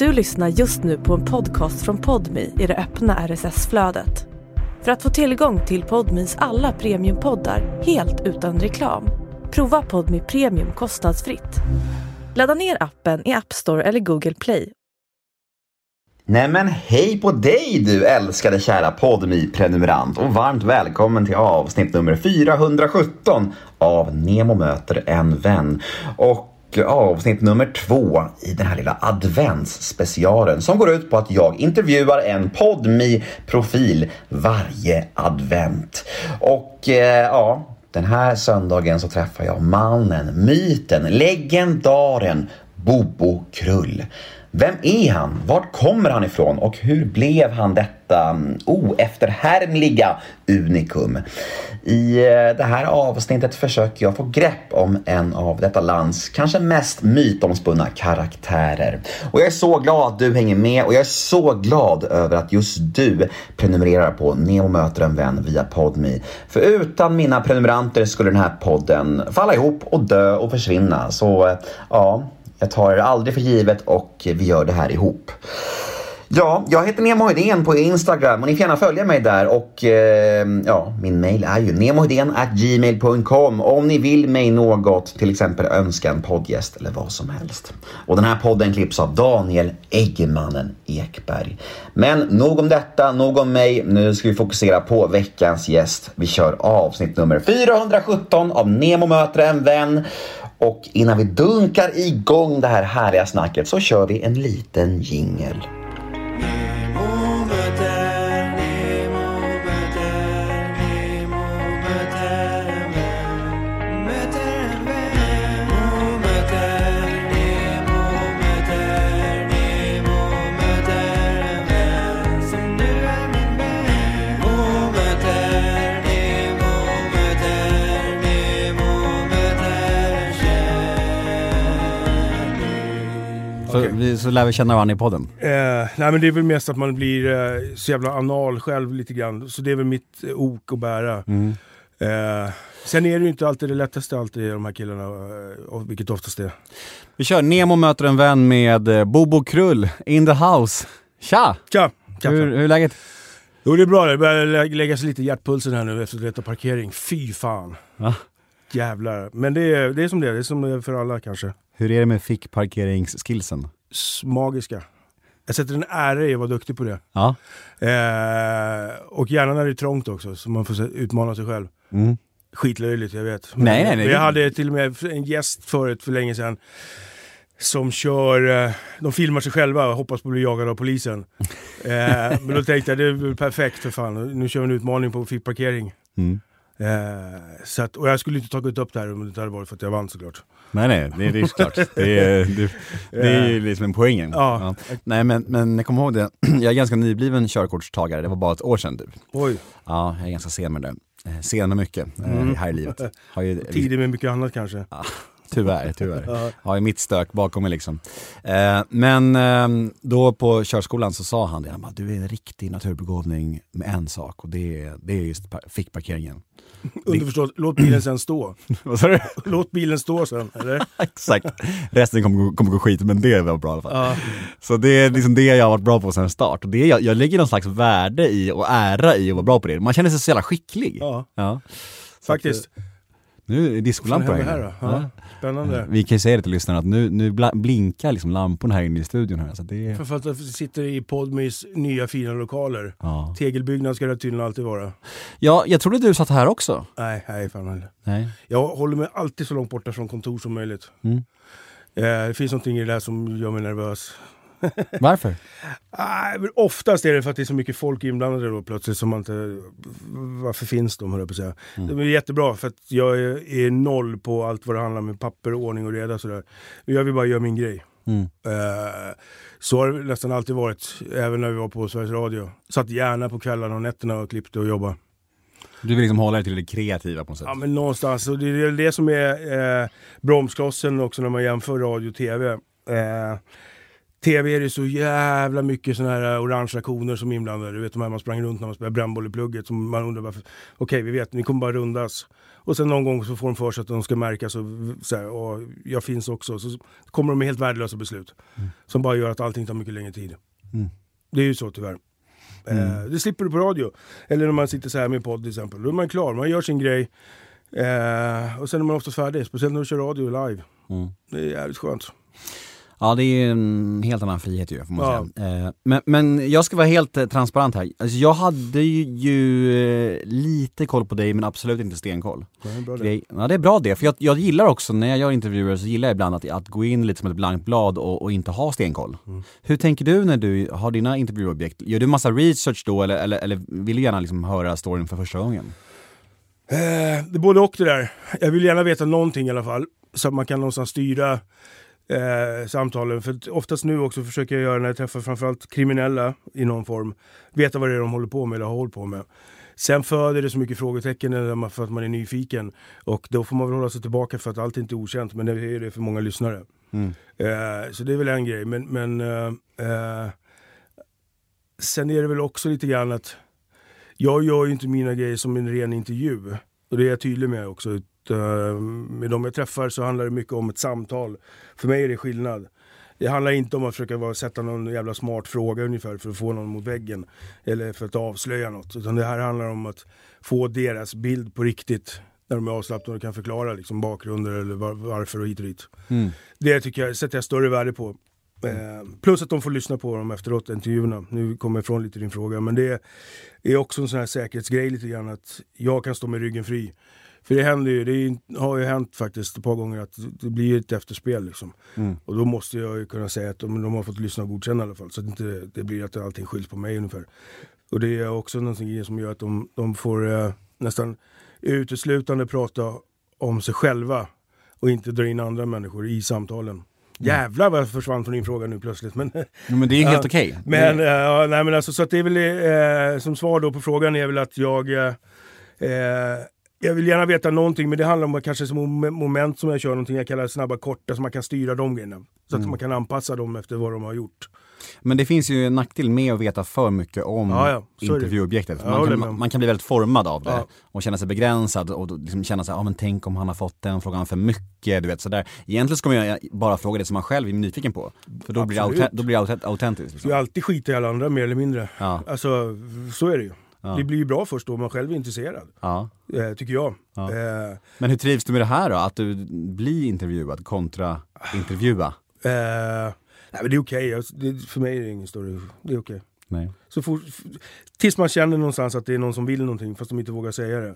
Du lyssnar just nu på en podcast från Podmi i det öppna RSS-flödet. För att få tillgång till Podmis alla premiumpoddar helt utan reklam, prova Podmi Premium kostnadsfritt. Ladda ner appen i App Store eller Google Play. Nej men hej på dig du älskade kära podmi prenumerant och varmt välkommen till avsnitt nummer 417 av Nemo möter en vän. Och avsnitt nummer två i den här lilla adventsspecialen som går ut på att jag intervjuar en podmi profil varje advent. Och eh, ja, den här söndagen så träffar jag mannen, myten, legendaren Bobo Krull. Vem är han? Vart kommer han ifrån? Och hur blev han detta detta mm, oefterhärmliga unikum? I eh, det här avsnittet försöker jag få grepp om en av detta lands kanske mest mytomspunna karaktärer. Och jag är så glad att du hänger med och jag är så glad över att just du prenumererar på Nemo möter en vän via Podme. För utan mina prenumeranter skulle den här podden falla ihop och dö och försvinna. Så eh, ja, jag tar det aldrig för givet och vi gör det här ihop. Ja, jag heter Nemo Hedén på Instagram och ni får gärna följa mig där och eh, ja, min mail är ju gmail.com om ni vill mig något, till exempel önska en poddgäst eller vad som helst. Och den här podden klipps av Daniel Eggemannen Ekberg. Men nog om detta, nog om mig. Nu ska vi fokusera på veckans gäst. Vi kör avsnitt nummer 417 av Nemo möter en vän. Och innan vi dunkar igång det här härliga snacket så kör vi en liten jingel. Vi, så lär vi känna varandra i podden. Eh, nej men det är väl mest att man blir eh, så jävla anal själv lite grann. Så det är väl mitt eh, ok att bära. Eh, sen är det ju inte alltid det lättaste alltid de här killarna, eh, vilket oftast är. Vi kör Nemo möter en vän med eh, Bobo Krull, in the house. Tja! Tja! Hur, hur är läget? Jo det är bra, det börjar lä- lägga sig lite i hjärtpulsen här nu efter att leta parkering. Fy fan. Va? Jävlar. Men det är, det är som det är, det är som det är för alla kanske. Hur är det med fickparkeringsskillsen? Magiska. Jag sätter en ära i att vara duktig på det. Ja. Eh, och gärna när det är trångt också, så man får utmana sig själv. Mm. Skitlöjligt, jag vet. Men Nej, nej, nej. Jag hade till och med en gäst förut för länge sedan som kör, eh, de filmar sig själva och hoppas på att bli jagade av polisen. Eh, men då tänkte jag, det är väl perfekt för fan. Nu kör vi en utmaning på fickparkering. Mm. Eh, så att, och jag skulle inte tagit upp det här om det inte hade varit för att jag vann såklart. Nej nej, det, det är klart. Det är, det, det är ju liksom en poängen. Ja. Nej men, men jag kommer ihåg det, jag är ganska nybliven körkortstagare, det var bara ett år sedan typ. Oj, Ja, jag är ganska sen med det. Eh, Sen med mycket eh, Mm. här i livet. Har ju, tidig med mycket annat kanske. Tyvärr, tyvärr. Ja. Har ju mitt stök bakom mig liksom. Eh, men eh, då på körskolan så sa han det, han bara, du är en riktig naturbegåvning med en sak och det är, det är just par- fickparkeringen. Underförstått, låt bilen sen stå. Vad sa du? Låt bilen stå sen, eller? Exakt. Resten kommer, kommer gå skit, men det var bra i alla fall. Ja. Så det är liksom det jag har varit bra på sedan start. Det är, jag, jag lägger någon slags värde i och ära i att vara bra på det. Man känner sig så jävla skicklig. Ja, Ja. faktiskt. Nu är händer här här? Ja. Spännande. Vi kan ju säga det till lyssnarna att nu, nu blinkar liksom lamporna här inne i studion här. Så det För att jag sitter i Podmis nya fina lokaler. ja. Tegelbyggnad ska det tydligen alltid vara. ja, jag trodde du satt här också. Nej, nej fan heller. Nej. Jag håller mig alltid så långt borta från kontor som möjligt. Mm. Eh, det finns någonting i det där som gör mig nervös. Varför? Ah, oftast är det för att det är så mycket folk inblandade då plötsligt som man inte... Varför finns de, höll jag på att säga. Mm. Det är jättebra för att jag är, är noll på allt vad det handlar om papper, ordning och reda sådär. Jag vill bara göra min grej. Mm. Eh, så har det nästan alltid varit, även när vi var på Sveriges Radio. Satt gärna på kvällarna och nätterna och klippte och jobbade. Du vill liksom hålla dig till det kreativa på något sätt? Ja men någonstans, och det är det som är eh, bromsklossen också när man jämför radio och tv. Eh, TV är det så jävla mycket såna här eh, orangea koner som är inblandade. Du vet de här man sprang runt när man spelade brännboll i plugget. Som man undrar varför. Okej, vi vet, ni kommer bara rundas. Och sen någon gång så får de för sig att de ska märkas och, så här, och jag finns också. Så kommer de med helt värdelösa beslut. Som bara gör att allting tar mycket längre tid. Mm. Det är ju så tyvärr. Eh, det slipper du på radio. Eller när man sitter så här med podd till exempel. Då är man klar, man gör sin grej. Eh, och sen är man oftast färdig. Speciellt när du kör radio live. Mm. Det är jävligt skönt. Ja det är en helt annan frihet ju får man Ja. säga. Eh, Men, men jag ska vara helt eh, transparent här. Alltså, jag hade ju eh, lite koll på dig men absolut inte stenkoll. Det är bra det. Ja det är bra det, för jag, jag gillar också när jag gör intervjuer så gillar jag ibland att, att gå in lite som ett blankt blad och, och inte ha stenkoll. Mm. Hur tänker du när du har dina intervjuobjekt? Gör du massa research då eller, eller, eller vill du gärna liksom höra storyn för första gången? Eh, det är både och det där. Jag vill gärna veta någonting i alla fall. Så att man kan någonstans styra eh, samtalen. För oftast nu också försöker jag göra när jag träffar framförallt kriminella i någon form. Veta vad det är de håller på med eller har hållit på med. Sen föder det så mycket frågetecken för att man är nyfiken. Och då får man väl hålla sig tillbaka för att allt inte är okänt. Men det är det för många lyssnare. Mm. Eh, så det är väl en grej. Men, men eh, eh, sen är det väl också lite grann att jag gör ju inte mina grejer som en ren intervju. Och det är jag tydlig med också. Eh, med de jag träffar så handlar det mycket om ett samtal. För mig är det skillnad. Det handlar inte om att försöka sätta någon jävla smart fråga ungefär för att få någon mot väggen. Eller för att avslöja något. Utan det här handlar om att få deras bild på riktigt. När de är avslappnade och kan förklara liksom, bakgrunder eller var, varför och hit och dit. Mm. Det tycker jag, sätter jag större värde på. Eh, plus att de får lyssna på dem efteråt, intervjuerna. Nu kommer jag ifrån lite din fråga. Men det är också en sån här säkerhetsgrej lite grann att jag kan stå med ryggen fri. För det händer ju, det har ju hänt faktiskt ett par gånger att det blir ett efterspel liksom. Mm. Och då måste jag ju kunna säga att de, de har fått lyssna och godkänna i alla fall. Så att inte det blir att allting skylls på mig ungefär. Och det är också någonting som gör att de, de får eh, nästan uteslutande prata om sig själva och inte dra in andra människor i samtalen. Jävlar vad jag försvann från din fråga nu plötsligt. Men, Jo, men det är helt Ja. okej. men, eh, ja, nej, men alltså, så att det är väl, eh, som svar då på frågan är väl att jag eh, eh, jag vill gärna veta någonting men det handlar om kanske som mom- moment som jag kör någonting jag kallar snabba korta så man kan styra de grejerna. Så att man kan anpassa dem efter vad de har gjort. Men det finns ju en nackdel med att veta för mycket om Ja, ja, intervjuobjektet. Man håller kan, man, kan bli väldigt formad av det Ja. och känna sig begränsad och liksom känna sig, ja men tänk om han har fått den frågan för mycket, du vet sådär. Egentligen ska man ju bara fråga det som man själv är nyfiken på. För då blir det, Absolut. då blir det autent- autentiskt. Liksom. jag alltid skita i alla andra mer eller mindre. Ja, Alltså så är det ju. Ja. Det blir ju bra först då man själv är intresserad. ja. Eh, tycker jag. Ja. Eh, Men hur trivs du med det här då? Att du blir intervjuad kontra intervjua? eh, nej men det är okej. Det- För mig är det ingen större... Det är okej. Nej. Så fort, f- tills man känner någonstans att det är någon som vill någonting fast de inte vågar säga det.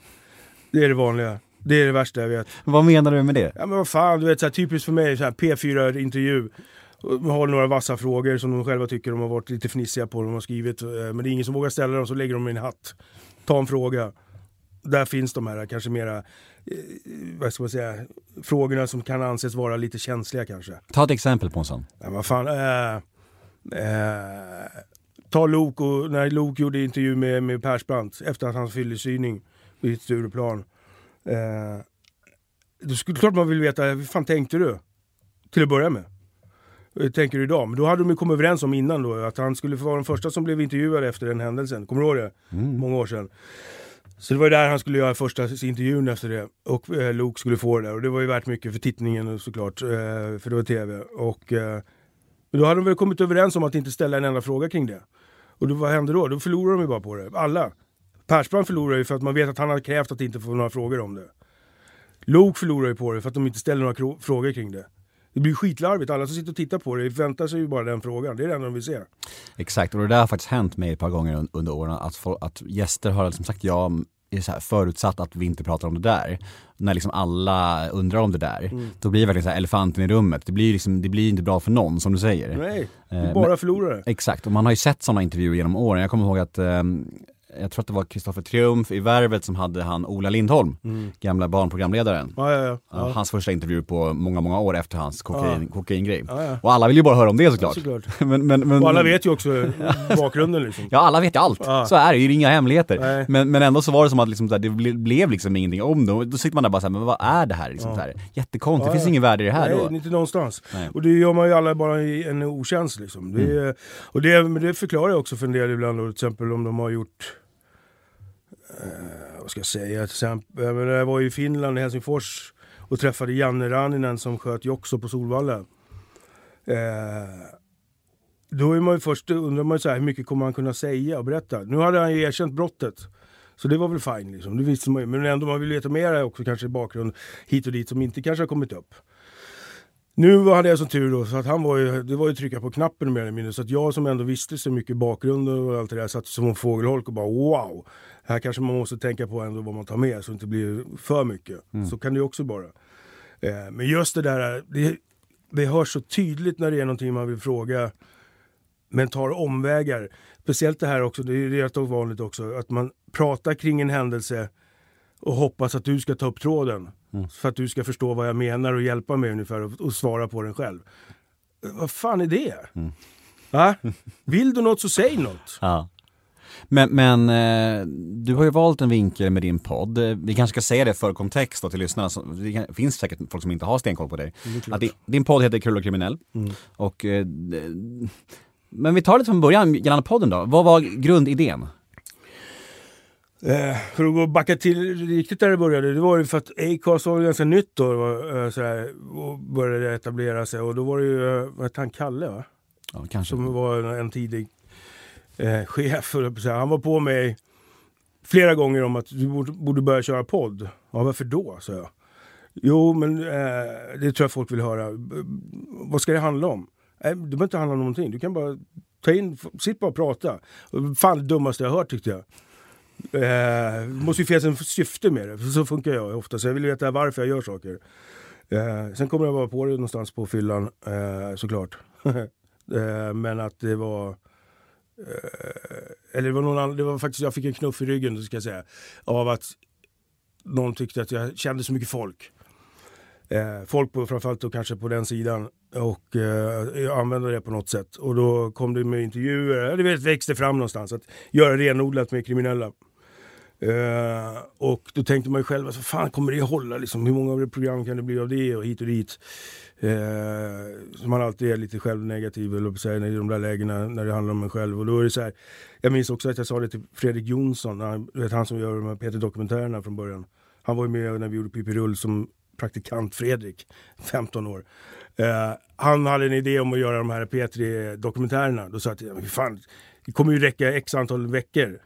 Det är det vanliga. Det är det värsta jag vet. Vad menar du med det? Ja men vad fan, du vet så här, typiskt för mig, så här, P4-intervju. Har några vassa frågor som de själva tycker de har varit lite fnissiga på. De har skrivit, eh, men det är ingen som vågar ställa dem så lägger de i en hatt. Ta en fråga. Där finns de här kanske mera, eh, vad ska man säga, frågorna som kan anses vara lite känsliga kanske. Ta ett exempel på en sån. Ja, vad fan. Eh, eh, ta Lok och när Lok gjorde intervju med, med Persbrandt efter att han fyllde syning vid Stureplan. Eh, då skulle klart man vill veta, hur fan tänkte du? Till att börja med. Hur tänker du idag? Men då hade de ju kommit överens om innan då att han skulle vara den första som blev intervjuad efter den händelsen. Kommer du ihåg det? Många år sedan. Så det var ju där han skulle göra första intervjun efter det. Och eh, Luke skulle få det där. Och det var ju värt mycket för tittningen såklart. Eh, för det var tv. Och eh, då hade de väl kommit överens om att inte ställa en enda fråga kring det. Och då, vad hände då? Då förlorar de ju bara på det. Alla. Persbrandt förlorar ju för att man vet att han har krävt att inte få några frågor om det. Luke förlorar ju på det för att de inte ställer några frågor kring det. Det blir skitlarvigt. Alla som sitter och tittar på det väntar sig ju bara den frågan. Det är det enda de vill se. Exakt, och det där har faktiskt hänt mig ett par gånger un- under åren att, få, att gäster har liksom sagt ja, här förutsatt att vi inte pratar om det där. När liksom alla undrar om det där, Mm. då blir det verkligen så här elefanten i rummet. Det blir, liksom, det blir inte bra för någon som du säger. Nej, det Eh, är bara men- förlorare. Exakt, och man har ju sett sådana intervjuer genom åren. Jag kommer ihåg att ehm, jag tror att det var Kristoffer Triumf i Värvet som hade han Ola Lindholm, gamla barnprogramledaren. Ja, ja, ja. Hans första intervju på många, många år efter hans kokain, kokaingrej. Och alla vill ju bara höra om det såklart. Såklart. men, men, men, Och alla vet ju också bakgrunden liksom. Ja, alla vet ju allt. Så är det ju, inga hemligheter. Men, men ändå så var det som att liksom, det ble, blev liksom ingenting om det. Och Då sitter man där bara såhär, men vad är det här? Liksom, Ja. här? Jättekonstigt, det finns ja. ingen värde i det här Nej, då. inte någonstans. Nej. Och det gör man ju alla bara i en otjänst liksom. Det, Mm. och det, men det förklarar jag också för en del ibland då, till exempel om de har gjort vad ska jag säga, till exempel, jag, var i Finland, i Helsingfors och träffade Janne Raninen som sköt också på Solvalla. Eh, då är man ju först, undrar man ju så här, hur mycket kommer han kunna säga och berätta? Nu hade han ju erkänt brottet. Så det var väl fine liksom, det visste man ju. Men ändå, man vill veta mer också kanske i bakgrund hit och dit som inte kanske har kommit upp. Nu hade jag som tur då, så att han var ju, det var ju trycka på knappen mer eller mindre. Så att jag som ändå visste så mycket bakgrund och allt det där satt som en fågelholk och bara wow. Här kanske man måste tänka på ändå vad man tar med så det inte blir för mycket. Så kan det ju också vara. Eh, men just det där, det, det hörs så tydligt när det är någonting man vill fråga men tar omvägar. Speciellt det här också, det är rätt vanligt också, att man pratar kring en händelse och hoppas att du ska ta upp tråden. För att du ska förstå vad jag menar och hjälpa mig ungefär och, och svara på den själv. Vad fan är det? Va? Vill du något så säg något. Ja. Men, men eh, du har ju valt en vinkel med din podd. Eh, Vi kanske ska säga det för kontext då till lyssnarna. Det finns säkert folk som inte har stenkoll på dig. Att din, din podd heter Krull och kriminell. Och, eh, d- men vi tar det från början gällande podden då. Vad var grundidén? Eh, för att gå backa till riktigt där det började, det var ju för att Acast var ganska nytt då var, eh, sådär, och började etablera sig. Och då var det ju, eh, vad hette han, Kalle va? Ja, kanske. som var en, en tidig eh, chef. Han var på mig flera gånger om att du borde, börja köra podd. Ja, varför då? sa jag. Jo, men eh, det tror jag folk vill höra. Vad ska det handla om? Eh, det behöver inte handla om någonting. Du kan bara ta in, sitt bara och prata. Fan det dummaste jag hört tyckte jag. Eh, det måste ju finnas en syfte med det. Så funkar jag ofta. Så jag vill veta varför jag gör saker. Eh, sen kommer jag bara på det någonstans på fyllan, eh, såklart. eh, men att det var... Eh, eller det var någon annan, det var faktiskt, jag fick en knuff i ryggen, ska jag säga. Av att någon tyckte att jag kände så mycket folk. Eh, folk på, framförallt då kanske på den sidan. Och eh, jag använde det på något sätt. Och då kom det med intervjuer, det växte fram någonstans. Att göra renodlat med kriminella. Eh, och då tänkte man ju själv, alltså, fan kommer det hålla? Liksom, hur många program kan det bli av det och hit och dit? Eh, så man alltid är lite självnegativ eller säga, i de där lägena när det handlar om en själv. Och då är det så här, jag minns också att jag sa det till Fredrik Jonsson, han, vet, han som gör de här Peter-dokumentärerna från början. Han var ju med när vi gjorde Pippi Rull som praktikant Fredrik, 15 år. Eh, han hade en idé om att göra de här P3-dokumentärerna. Då sa jag till honom, fan, det kommer ju räcka x antal veckor.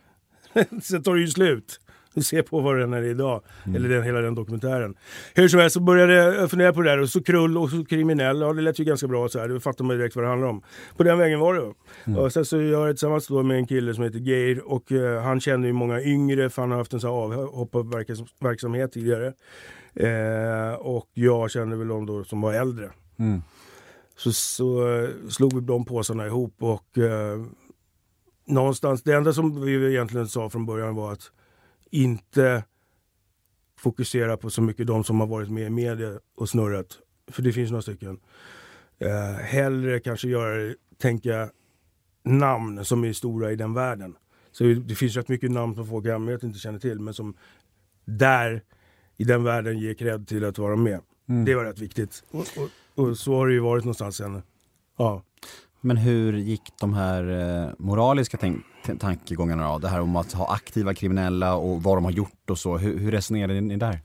Sen tar det ju slut. Du ser på vad den är idag. Eller den, hela den dokumentären. Hur som helst så började jag fundera på det där. Och så krull och så kriminell. Ja, det lät ju ganska bra. Så här. Då fattar man direkt vad det handlar om. På den vägen var det. Och sen så gör jag det tillsammans då med en kille som heter Geir. Och eh, han känner ju många yngre. För han har haft en sån här avhopparverksamhet tidigare. Eh, och jag känner väl de då som var äldre. Mm. Så, så eh, slog vi de påsarna ihop och eh, någonstans, det enda som vi egentligen sa från början var att inte fokusera på så mycket de som har varit med i media och snurrat. För det finns några stycken. Eh, hellre kanske göra tänka namn som är stora i den världen. Så det finns rätt mycket namn som folk i allmänhet inte känner till men som där i den världen ger cred till att vara med. Det var rätt viktigt. Och, och, och så har det ju varit någonstans sen. Ja. Men hur gick de här eh, moraliska tankegångarna då? Det här om att ha aktiva kriminella och vad de har gjort och så. Hur, hur resonerade ni där?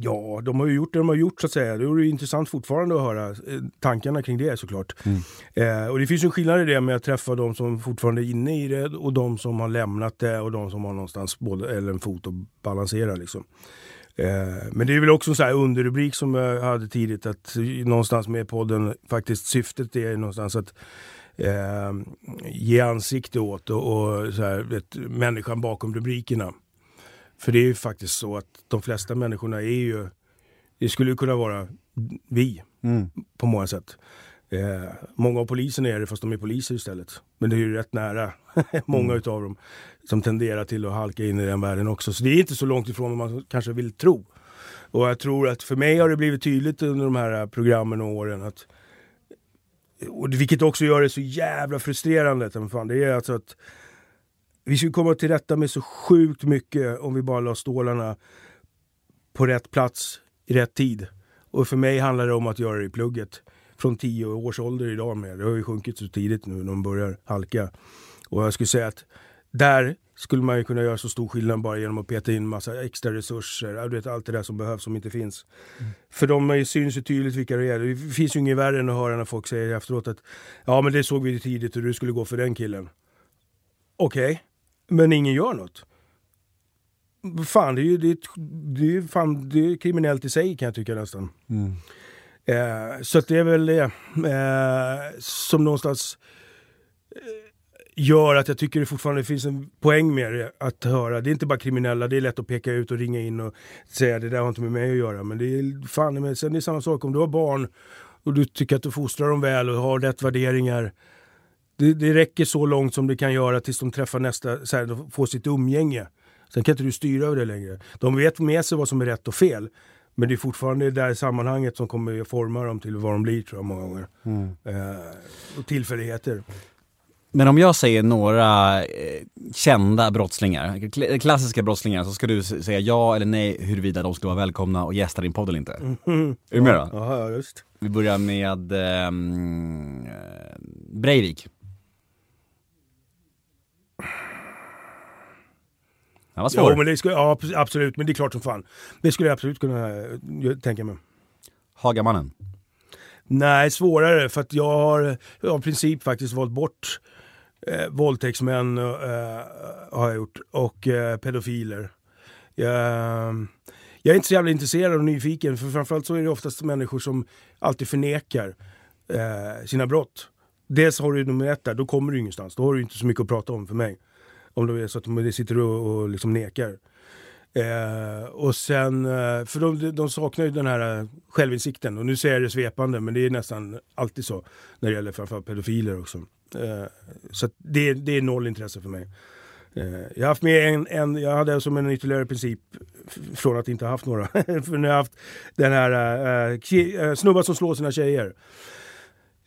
Ja, de har ju gjort det de har gjort så att säga. Det är ju intressant fortfarande att höra eh, tankarna kring det såklart. Eh, och det finns en skillnad i det med att träffa de som fortfarande är inne i det och de som har lämnat det och de som har någonstans både, eller en fot att balansera liksom. Eh, men det är väl också en sån här underrubrik som jag hade tidigt att någonstans med podden faktiskt syftet är någonstans att eh, ge ansikte åt och, och så här, vet, människan bakom rubrikerna. För det är ju faktiskt så att de flesta människorna är ju, det skulle ju kunna vara vi på många sätt. Eh, många av poliserna är det fast de är poliser istället. Men det är ju rätt nära många mm. utav dem som tenderar till att halka in i den världen också. Så det är inte så långt ifrån vad man kanske vill tro. Och jag tror att för mig har det blivit tydligt under de här programmen och åren att och vilket också gör det så jävla frustrerande. Fan, det är alltså att vi skulle komma till rätta med så sjukt mycket om vi bara la stålarna på rätt plats i rätt tid. Och för mig handlar det om att göra det i plugget. Från 10 års ålder idag med. Det har ju sjunkit så tidigt nu när de börjar halka. Och jag skulle säga att där skulle man ju kunna göra så stor skillnad bara genom att peta in massa extra resurser. Du vet, allt det där som behövs som inte finns. Mm. För de syns ju tydligt vilka det är. Det finns ju inget värre än att höra när folk säger efteråt att ja men det såg vi tidigt och du skulle gå för den killen. Okej, okay. men ingen gör något. Fan, det är ju det är, det är, fan, det är kriminellt i sig kan jag tycka nästan. Mm. Eh, så det är väl det eh, som någonstans eh, gör att jag tycker det fortfarande finns en poäng med det att höra. Det är inte bara kriminella, det är lätt att peka ut och ringa in och säga det där har inte med mig att göra. Men det är fan men sen det samma sak om du har barn och du tycker att du fostrar dem väl och har rätt värderingar. Det, det räcker så långt som det kan göra tills de träffar nästa, så här, får sitt umgänge. Sen kan inte du styra över det längre. De vet med sig vad som är rätt och fel. Men det är fortfarande det där sammanhanget som kommer att forma dem till vad de blir tror jag många gånger. Mm. Eh, och tillfälligheter. Men om jag säger några eh, kända brottslingar, klassiska brottslingar, så ska du säga ja eller nej huruvida de ska vara välkomna och gästa din podd eller inte. Mm. Är du med då? Ja, just. Vi börjar med eh, Breivik. Han var svår. Jo, men det skulle, ja, absolut, men det är klart som fan. Det skulle jag absolut kunna eh, tänka mig. Hagamannen? Nej, svårare för att jag har av princip faktiskt valt bort eh, våldtäktsmän eh, har jag gjort och eh, pedofiler. Jag, jag är inte så jävla intresserad och nyfiken för framförallt så är det oftast människor som alltid förnekar eh, sina brott. Dels har du nummer ett där, då kommer du ingenstans. Då har du inte så mycket att prata om för mig. Om det är så att de sitter och, och liksom nekar. Eh, och sen, eh, för de, de saknar ju den här eh, självinsikten. Och nu säger jag det svepande, men det är nästan alltid så. När det gäller framförallt pedofiler också. Eh, så det, det är noll intresse för mig. Eh, jag har haft med en, en, jag hade som en ytterligare princip från att inte ha haft några. för nu har jag haft den här eh, snubbar som slår sina tjejer.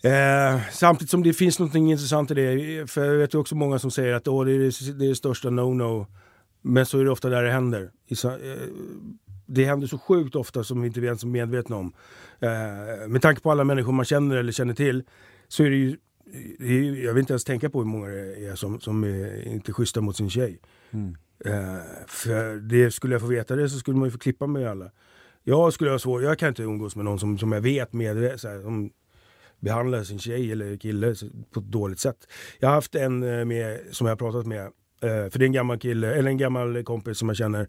Eh, samtidigt som det finns något intressant i det, för jag vet ju också många som säger att Åh, det, är det, det är det största no-no. Men så är det ofta där det händer. Eh, det händer så sjukt ofta som vi inte ens är medvetna om. Eh, med tanke på alla människor man känner eller känner till så är det ju jag vill inte ens tänka på hur många det är som, som är inte schyssta mot sin tjej. Mm. Uh, för det, skulle jag få veta det så skulle man ju få klippa med alla. Jag skulle ha svårt, jag kan inte umgås med någon som, som jag vet med, så här, som behandlar sin tjej eller kille på ett dåligt sätt. Jag har haft en eh, med, som jag har pratat med eh, för det är en gammal kille, eller en gammal kompis som jag känner.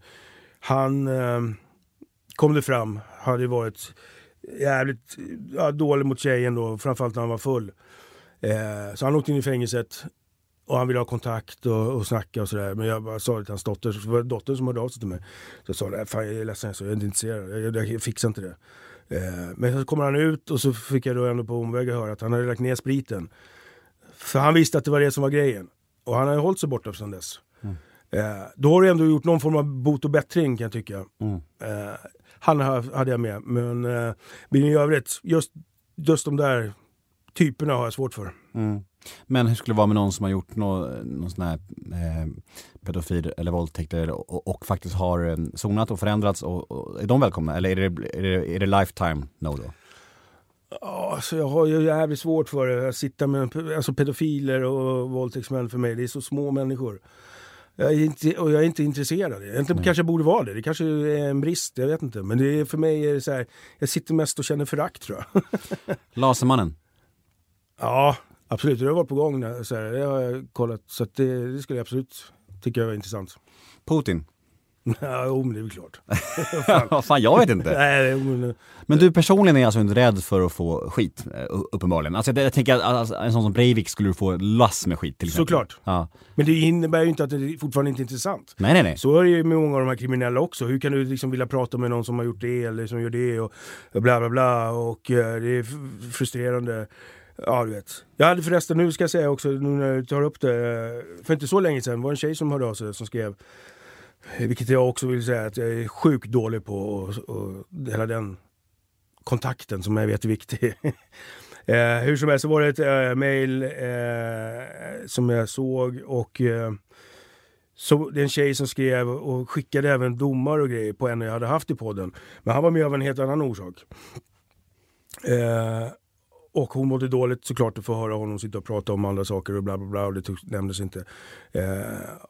Han ehm, kom det fram, hade varit jävligt ja, dålig mot tjejen då, framförallt när han var full. Eh, så han åkte in i fängelset och han ville ha kontakt och, och snacka och sådär. Men jag bara sa det till hans dotter, så var det dottern som hörde av sig till mig. Så jag sa, fan jag är ledsen, jag är inte intresserad, jag, jag, fixar inte det. Eh, men så kommer han ut och så fick jag då ändå på omvägar höra att han hade lagt ner spriten. För han visste att det var det som var grejen. Och han har ju hållit sig borta sedan dess. Mm. Eh, då har du ändå gjort någon form av bot och bättring kan jag tycka. Mm. Eh, han hade jag med, men eh, i övrigt, just, just de där typerna har jag svårt för. Mm. Men hur skulle det vara med någon som har gjort någon, någon sån här eh, pedofil eller våldtäkt och, och, faktiskt har eh, sonat och förändrats? Och, och, är de välkomna eller är det, är det, är det lifetime no då? Alltså jag har ju jävligt svårt för det. Att sitta med alltså pedofiler och våldtäktsmän för mig. Det är så små människor. Jag är inte, och jag är inte intresserad. Jag inte, kanske borde vara det. Det kanske är en brist, jag vet inte. Men det är, för mig är det så här, jag sitter mest och känner förakt tror jag. Lasermannen? Ja, absolut. Det har varit på gång. Så här, det har jag kollat. Så det, det skulle jag absolut tycka var intressant. Putin? Ja, jo, men det är väl klart. Vad fan, jag vet inte. Nej, men... men du personligen är alltså inte rädd för att få skit, eh, uppenbarligen? Alltså, jag, tänker att alltså, en sån som Breivik skulle få lass med skit till exempel. Såklart. Ja. Men det innebär ju inte att det fortfarande inte är intressant. Nej, nej, nej. Så är det ju med många av de här kriminella också. Hur kan du liksom vilja prata med någon som har gjort det eller som gör det och bla bla bla och uh, det är frustrerande. Ja, du vet. Jag hade förresten, nu ska jag säga också, nu när du tar upp det. Eh, för inte så länge sedan var det en tjej som hörde av sig som skrev eh, vilket jag också vill säga att jag är sjukt dålig på och, och hela den kontakten som jag vet är viktig. eh, hur som helst så var det ett eh, mail eh, som jag såg och eh, så det är en tjej som skrev och skickade även domar och grejer på en jag hade haft i podden. Men han var med av en helt annan orsak. Eh, Eh, och hon mådde dåligt såklart att få höra honom sitta och prata om andra saker och bla bla bla och det tog, nämndes inte. Eh,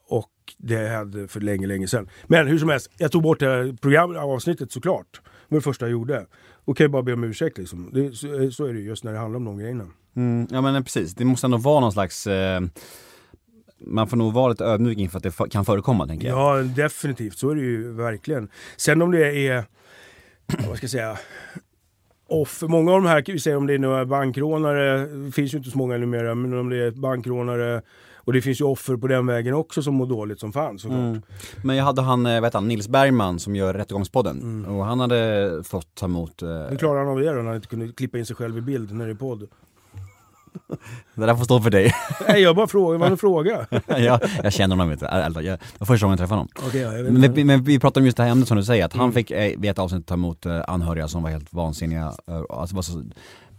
och det hände för länge, länge sedan. Men hur som helst, jag tog bort det här program, avsnittet såklart. Det var det första jag gjorde. Och kan ju bara be om ursäkt liksom. Det, så, så, är det just när det handlar om de grejerna. Mm, ja men precis, det måste ändå vara någon slags eh, man får nog vara lite ödmjuk inför att det kan förekomma tänker jag. Ja definitivt, så är det ju verkligen. Sen om det är, vad ska jag säga, offer. Många av de här, vi säger om det är några bankrånare, det finns ju inte så många numera, men om det är bankrånare och det finns ju offer på den vägen också som mår dåligt som fan såklart. Mm. Men jag hade han, eh, heter han, Nils Bergman som gör Rättegångspodden mm. och han hade fått ta emot... Eh... Hur klarar han av det då när han inte kunde klippa in sig själv i bild när det är podd? Det där får stå för dig. Nej jag bara frågar, vad en fråga. ja, jag känner honom inte, Det var första gången jag träffade honom. Okay, jag men, vi, men vi pratade om just det här ämnet som du säger, att mm. han fick eh, vid ett avsnitt ta emot eh, anhöriga som var helt vansinniga, alltså var så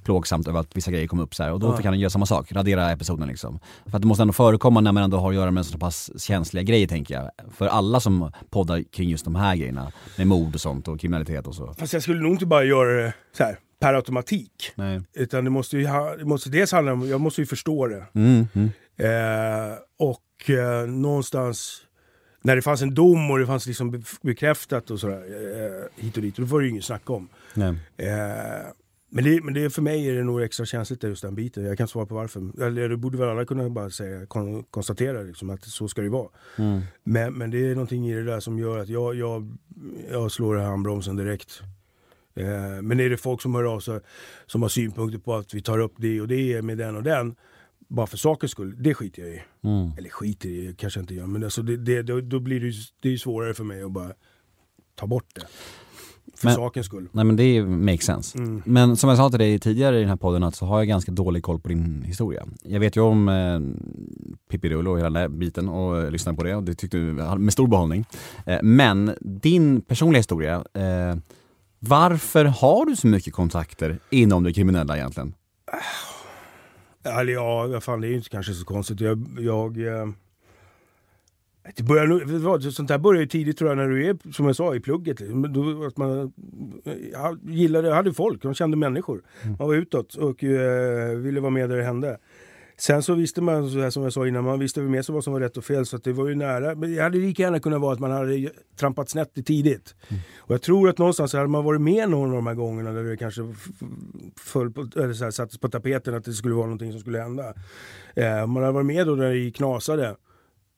plågsamt över att vissa grejer kom upp så här. och då ja. fick han göra samma sak, radera episoden liksom. För att det måste ändå förekomma när man ändå har att göra med så pass känsliga grejer tänker jag. För alla som poddar kring just de här grejerna, med mord och sånt och kriminalitet och så. Fast jag skulle nog inte bara göra det så här per automatik. Nej. Utan det måste ju ha, det måste dels handla om, jag måste ju förstå det. Mm, mm. Eh, och eh, någonstans när det fanns en dom och det fanns liksom bekräftat och sådär eh, hit och dit, då var det ju inget snack om. Eh, men, det, men det, för mig är det nog extra känsligt just den biten. Jag kan svara på varför. Eller det borde väl alla kunna bara säga, kon, konstatera liksom, att så ska det vara. Mm. Men, men det är någonting i det där som gör att jag, jag, jag slår handbromsen direkt. Eh, men är det folk som hör av sig som har synpunkter på att vi tar upp det och det med den och den bara för sakens skull, det skiter jag i. Mm. Eller skiter i, kanske inte gör, men alltså det, det, då, då, blir det, det är svårare för mig att bara ta bort det. För men, sakens skull. Nej men det makes sense. Mm. Men som jag sa till dig tidigare i den här podden att så har jag ganska dålig koll på din historia. Jag vet ju om eh, Pippi och hela den där biten och lyssnade på det och det tyckte du med stor behållning. Eh, men din personliga historia eh, varför har du så mycket kontakter inom det kriminella egentligen? Eller ja, fan, det är ju inte kanske så konstigt. Jag... jag eh, det börjar, sånt där börjar ju tidigt tror jag när du är, som jag sa, i plugget. Då, att man gillade, hade folk, man kände människor. Mm. Man var utåt och eh, ville vara med där det hände. Sen så visste man, så här, som jag sa innan, man visste med sig vad som var rätt och fel. Så det var ju nära. Men det hade lika gärna kunnat vara att man hade trampat snett tidigt. Mm. Och jag tror att någonstans hade man varit med någon av de här gångerna där det kanske föll på, eller så här, sattes på tapeten att det skulle vara någonting som skulle hända. Eh, man hade varit med då när det knasade.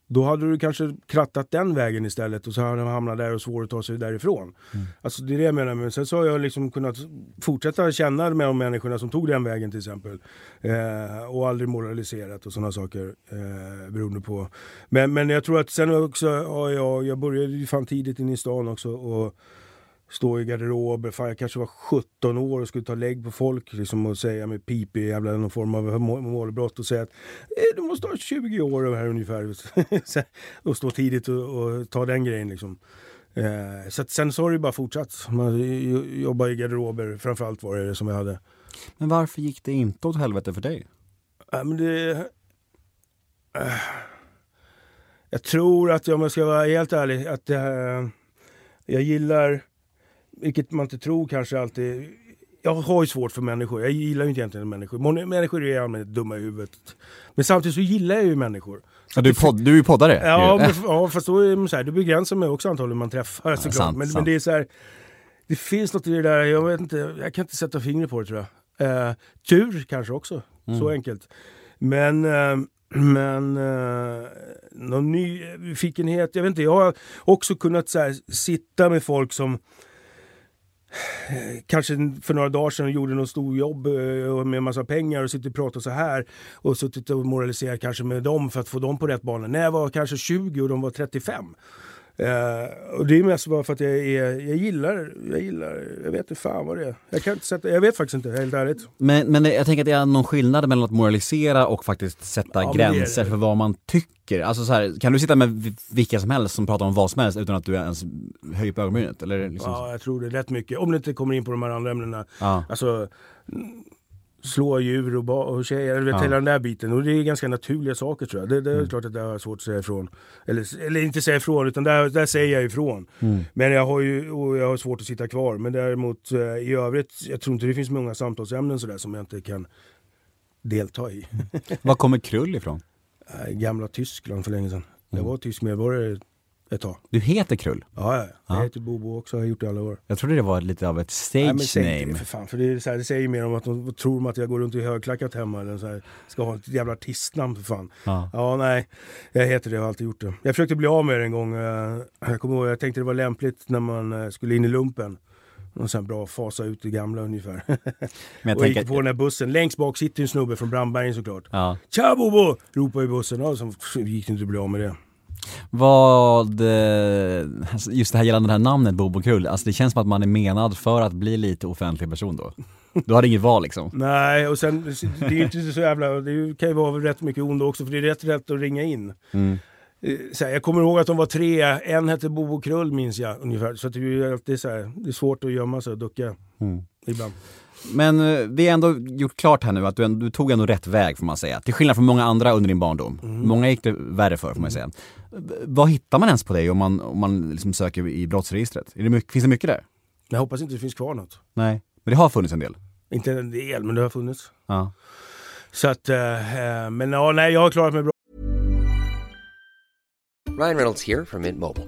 Då hade du kanske krattat den vägen istället och så hade man hamnat där och svårt att ta sig därifrån. Mm. Alltså det är det jag menar. Men sen så har jag liksom kunnat fortsätta känna med de människorna som tog den vägen till exempel. Eh, och aldrig moraliserat och sådana saker. Eh, beroende på. Men, men jag tror att sen också, ja, jag, jag började ju fan tidigt in i stan också. Och, stå i garderober. Fan, jag kanske var 17 år och skulle ta lägg på folk liksom, och säga med pipig jävla någon form av målbrott och säga att eh, du måste ha 20 år här ungefär. och stå tidigt och, och, ta den grejen liksom. Eh, så att sen så har det bara fortsatt. Man jobbar i garderober, framförallt var det det som jag hade. Men varför gick det inte åt helvete för dig? Ja, men det... Äh, jag tror att, om jag ska vara helt ärlig, att äh, jag gillar vilket man inte tror kanske alltid. Jag har ju svårt för människor. Jag gillar ju inte egentligen människor. Människor är i allmänhet dumma i huvudet. Men samtidigt så gillar jag ju människor. Ja, du, podd, du är ju poddare. Ja, men, ja fast då är så här, det begränsar mig också antagligen man träffar ja, såklart. men, men, det är så här, det finns något i det där, jag vet inte, jag kan inte sätta fingret på det tror jag. Eh, tur kanske också, mm. så enkelt. Men eh, men eh, någon nyfikenhet, jag vet inte, jag har också kunnat så här, sitta med folk som Eh, kanske för några dagar sedan gjorde något stort jobb eh, med med massa pengar och suttit och pratat så här och suttit och moraliserat kanske med dem för att få dem på rätt bana. När jag var kanske 20 och de var 35. Eh, och det är mest bara för att jag, är, jag gillar, jag gillar, jag vet inte fan vad det är. Jag kan inte sätta, jag vet faktiskt inte helt ärligt. Men, men jag tänker att det är någon skillnad mellan att moralisera och faktiskt sätta Ja, men det gränser det. för vad man tycker. Alltså så här, kan du sitta med vilka som helst som pratar om vad som helst utan att du ens höjer på ögonbrynet? Eller liksom Ja, jag tror det rätt mycket. Om det inte kommer in på de här andra ämnena. Ja. Alltså, slå djur och, och tjejer, vet Ja. hela den där biten. Och det är ganska naturliga saker tror jag. Det, det Mm. är klart att det är svårt att säga ifrån. Eller, eller inte säga ifrån, utan där, där säger jag ifrån. Mm. Men jag har ju och jag har svårt att sitta kvar. Men däremot eh, i övrigt, jag tror inte det finns många samtalsämnen sådär som jag inte kan delta i. Var kommer krull ifrån? Eh, Gamla Tyskland för länge sedan. Jag Mm. var tysk medborgare ett tag. Du heter Krull. Ja, ja. Ja. jag heter Bobo också, har gjort det i alla år. Jag trodde det var lite av ett Nej, men stage säg inte name. det för fan, för det, är så här, det säger mer om att de tror de att jag går runt i högklackat hemma eller så här, ska ha ett jävla artistnamn för fan. Ja. Ja, nej, jag heter det, jag har alltid gjort det. Jag försökte bli av med det en gång. eh, Jag kommer ihåg, jag tänkte det var lämpligt när man eh, skulle in i lumpen. Och sen bra fasa ut det gamla ungefär. Men jag och gick på den här bussen. Längst bak sitter en snubbe från Brandbergen såklart. ja. Tja Bobo! Ropar i bussen. Och så gick det inte att bli av med det. Vad, eh, alltså just det här gällande det här namnet Bobo Krull, alltså det känns som att man är menad för att bli lite offentlig person då. Du hade inget val liksom. Nej, och sen det är ju inte så jävla... Det kan ju vara rätt mycket ondo också för det är rätt rätt att ringa in. Mm. Eh, Så här, jag kommer ihåg att de var tre, en hette Bobo Krull minns jag ungefär. Så det är ju alltid så här, det är svårt att gömma sig och ducka Mm. ibland. Men eh, vi har ändå gjort klart här nu att du, du tog ändå rätt väg får man säga. Till skillnad från många andra under din barndom. Många gick det värre för får man säga. Vad hittar man ens på dig om man, om man liksom söker i brottsregistret? Är det mycket, finns det mycket där? Jag hoppas inte det finns kvar något. Nej. Men det har funnits en del? Inte en del, men det har funnits. Ja. Så att, eh, eh, men ja, nej, jag har klarat mig bra. Ryan Reynolds here from Mint Mobile.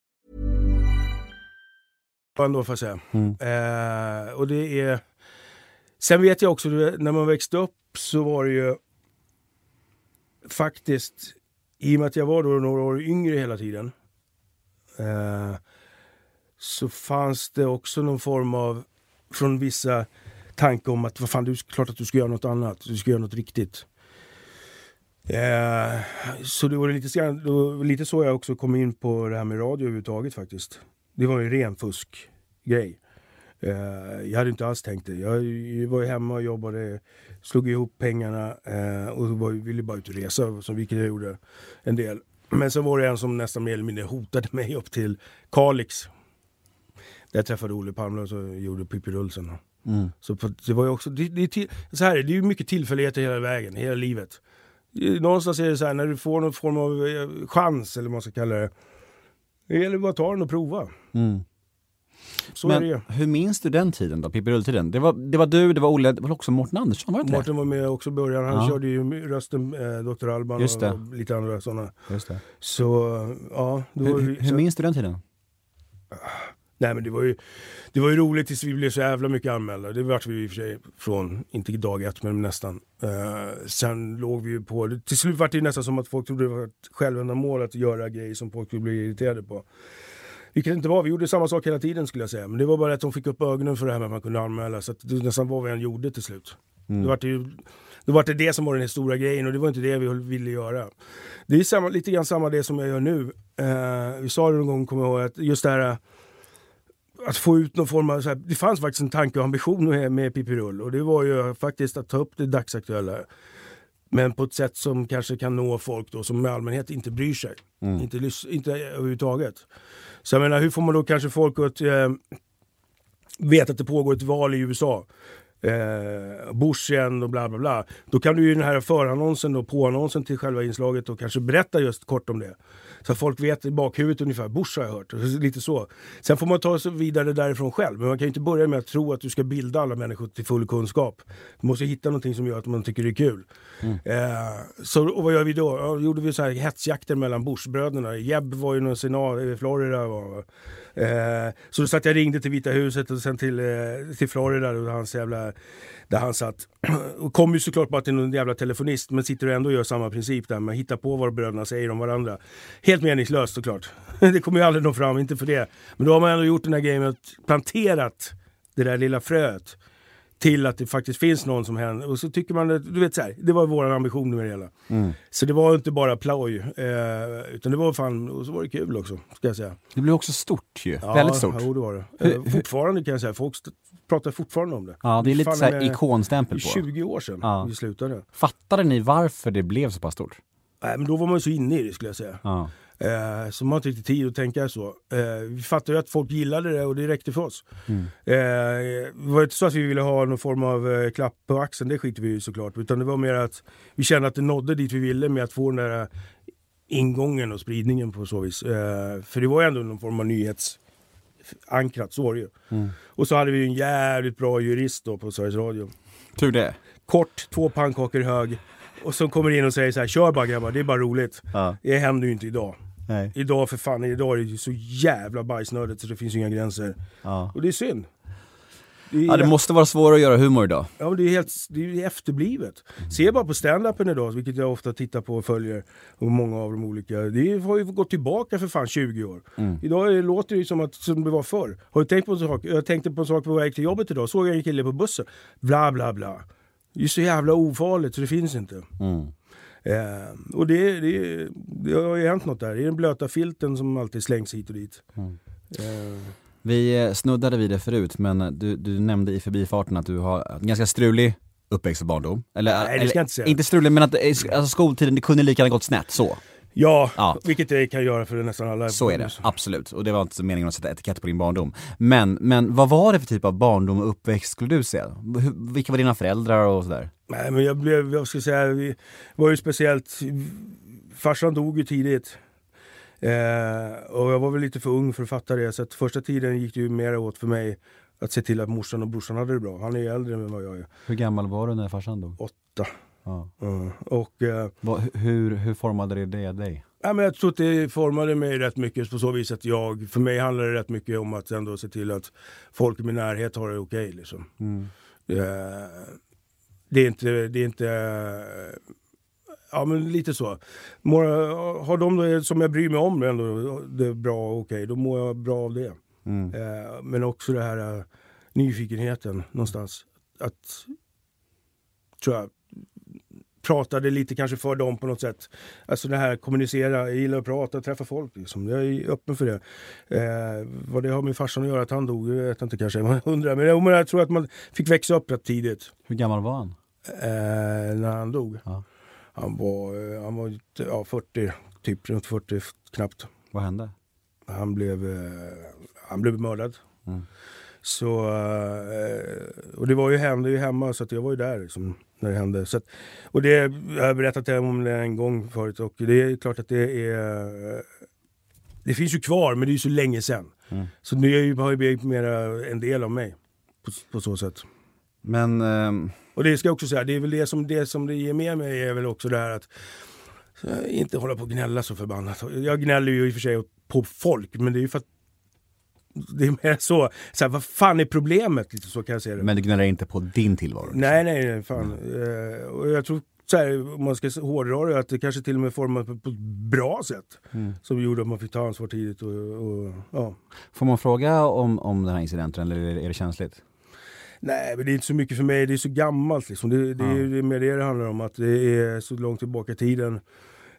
ändå får jag säga. Eh, och det är... Sen vet jag också, du när man växte upp så var det ju faktiskt, i och med att jag var då några år yngre hela tiden, eh, så fanns det också någon form av, från vissa, tanke om att vad fan, är klart att du ska göra något annat, du ska göra något riktigt. Eh, så det var lite, lite så jag också kom in på det här med radio överhuvudtaget faktiskt. Det var ju en ren fuskgrej. Eh, jag hade inte alls tänkt det. Jag var ju hemma och jobbade, slog ihop pengarna eh, och var, ville bara ut och resa, som vilket jag gjorde en del. Men sen var det en som nästan mer eller mindre hotade mig upp till Kalix. Där jag träffade Olle Palme och så gjorde Pippi Rullsen. Så på, det var ju också, det, det, till, så här, är det är ju mycket tillfälligheter hela vägen, hela livet. Någonstans är det så här, när du får någon form av eh, chans, eller vad man ska kalla det. Det gäller bara att ta den och prova. Så är det ju. Men hur minns du den tiden då, Pippi Rull-tiden? Det var, det var du, det var Olle, det var också Mårten Andersson, var det Martin var med också i början. Han Ja. körde ju rösten, eh, Dr. Alban Just det. och lite andra sådana. Just det. Så ja, Hur, hur så, minns du den tiden? Nej men det var, ju, det var ju roligt tills vi blev så jävla mycket anmälda. Det vart vi i och för sig från, inte dag ett men nästan. Eh, sen låg vi ju på, till slut var det nästan som att folk trodde det var ett självändamål att göra grejer som folk skulle bli irriterade på. Vilket det inte var, vi gjorde samma sak hela tiden skulle jag säga. Men det var bara att de fick upp ögonen för det här med att man kunde anmäla. Så att det nästan vad vi än gjorde till slut. Då var det ju då var det det som var den stora grejen och det var inte det vi ville göra. Det är samma, lite grann samma det som jag gör nu. Eh, vi sa det någon gång, kommer jag ihåg, att just det här att få ut någon form av, så här, det fanns faktiskt en tanke och ambition med, med Pippi Rull och det var ju faktiskt att ta upp det dagsaktuella. Men på ett sätt som kanske kan nå folk då som i allmänhet inte bryr sig. Inte, lys- inte överhuvudtaget. Så jag menar, hur får man då kanske folk att eh, veta att det pågår ett val i USA? eh, Bush igen och bla bla bla. Då kan du ju den här förannonsen och påannonsen till själva inslaget och kanske berätta just kort om det. Så folk vet i bakhuvudet ungefär, Bush har jag hört. Lite så. Sen får man ta sig vidare därifrån själv. Men man kan ju inte börja med att tro att du ska bilda alla människor till full kunskap. Du måste hitta någonting som gör att man tycker det är kul. Eh, så, och vad gör vi då? Ja, då gjorde vi så här hetsjakter mellan Bushbröderna. Jeb var ju någon senat i Florida. Var, Eh, så då satt jag ringde till Vita huset och sen till, eh, till Florida där, hans jävla, där han satt. Och kom ju såklart bara till någon jävla telefonist men sitter och ändå gör samma princip där Man hittar på vad bröderna säger om varandra. Helt meningslöst såklart. Det kommer ju aldrig nå fram, inte för det. Men då har man ändå gjort den här grejen med planterat det där lilla fröet till att det faktiskt finns någon som händer. Och så tycker man, du vet så här, det var vår ambition med det hela. Så det var inte bara ploj, eh, utan det var fan, och så var det kul också, ska jag säga. Det blev också stort ju. Ja, Väldigt stort. Jo, det var det. Eh, fortfarande kan jag säga, folk pratar fortfarande om det. Ja, det är lite så här ikonstämpel på. 20 år sedan Ja. vi slutade. Fattade ni varför det blev så pass stort? Nej, men då var man ju så inne i det skulle jag säga. Ja. Eh, så man har inte riktigt tid att tänka så. Eh, vi fattade ju att folk gillade det och det räckte för oss. Mm. Eh, det var inte så att vi ville ha någon form av eh, klapp på axeln, det skiter vi i såklart. Utan det var mer att vi kände att det nådde dit vi ville med att få den där ingången och spridningen på så vis. Eh, för det var ju ändå någon form av nyhetsankrat, så var det ju. Mm. Och så hade vi ju en jävligt bra jurist då på Sveriges Radio. Tur det. Kort, två pannkakor hög. Och som kommer in och säger så här, kör bara grabbar, det är bara roligt. Ja. Det händer ju inte idag. Nej. Idag för fan, idag är det så jävla bajsnödigt så det finns inga gränser. Ja. Och det är synd. Det är, ja, det måste vara svårare att göra humor idag. ja, men det är helt det är efterblivet. Se bara på stand-upen idag, vilket jag ofta tittar på och följer. Och många av de olika. Det har ju gått tillbaka för fan 20 år. Idag är- låter det ju som, att, som det var förr. Har du tänkt på en sak? Jag tänkte på en sak på väg till jobbet idag. Såg jag en kille på bussen. Bla bla bla. Det är så jävla ofarligt så det finns inte. Eh, och det, det, det har ju hänt något där. Det är den blöta filten som alltid slängs hit och dit. Eh, Vi eh, snuddade vid det förut, men du, du nämnde i förbifarten att du har en ganska strulig uppväxt och barndom. Eller, Nej, det ska eller, jag inte säga. Inte strulig, men att eh, alltså, skoltiden, det kunde lika gärna gått snett, så. Ja, Ja. vilket det kan göra för nästan alla. Så är det, absolut. Och det var inte meningen att sätta etikett på din barndom. Men, men vad var det för typ av barndom och uppväxt skulle du säga? Vilka var dina föräldrar och sådär? Nej, men jag blev, jag ska säga, vi var ju speciellt, farsan dog ju tidigt. Eh, och jag var väl lite för ung för att fatta det. Så att första tiden gick det ju mer åt för mig att se till att morsan och brorsan hade det bra. Han är ju äldre än vad jag är. Hur gammal var du när farsan dog? Åtta. Ja. Mm. Och Vad- hur, hur formade det det dig? Ja, men jag tror att det formade mig rätt mycket på så vis att jag, för mig handlar det rätt mycket om att ändå se till att folk i min närhet har det okej. liksom. Eh, det är inte, det är inte, ja men lite så. Mår, har de det som jag bryr mig om ändå det är bra och okej, då mår jag bra av det. Eh, men också det här nyfikenheten någonstans. Att, tror jag, pratade lite kanske för dem på något sätt. Alltså det här kommunicera, jag gillar att prata träffa folk. Liksom. Jag är öppen för det. Eh, vad det har med farsan att göra att han dog, jag vet inte kanske. Man undrar. Men jag, men jag tror att man fick växa upp rätt tidigt. Hur gammal var han? Eh, när han dog. Ja. Han var, eh, han var ja, 40, typ runt 40 knappt. Vad hände? Han blev, eh, han blev mördad. Så, eh, och det var ju hände ju hemma så att jag var ju där liksom, när det hände. Så att, och det, jag har berättat om det en gång förut och det är klart att det är... eh, Det finns ju kvar men det är ju så länge sedan. Så nu har ju blivit mera en del av mig. På, på så sätt. Men, ehm, Och det ska jag också säga, det är väl det som det, som det ger med mig är väl också det här att eh, inte hålla på och gnälla så förbannat. Jag gnäller ju i och för sig på folk, men det är ju för att det är mer så, så här, vad fan är problemet? Lite så kan jag säga det. men du gnäller inte på din tillvaro? liksom? nej, nej, nej, fan. Eh, och jag tror så här, om man ska hårdra det, att det kanske till och med formades på, ett bra sätt. Som gjorde att man fick ta ansvar tidigt. Och, och, ja. Får man fråga om, om den här incidenten eller är det, känsligt? Nej, men det är inte så mycket för mig. Det är så gammalt. Liksom. Det, det, är, det är mer det det handlar om. Att det är så långt tillbaka i tiden.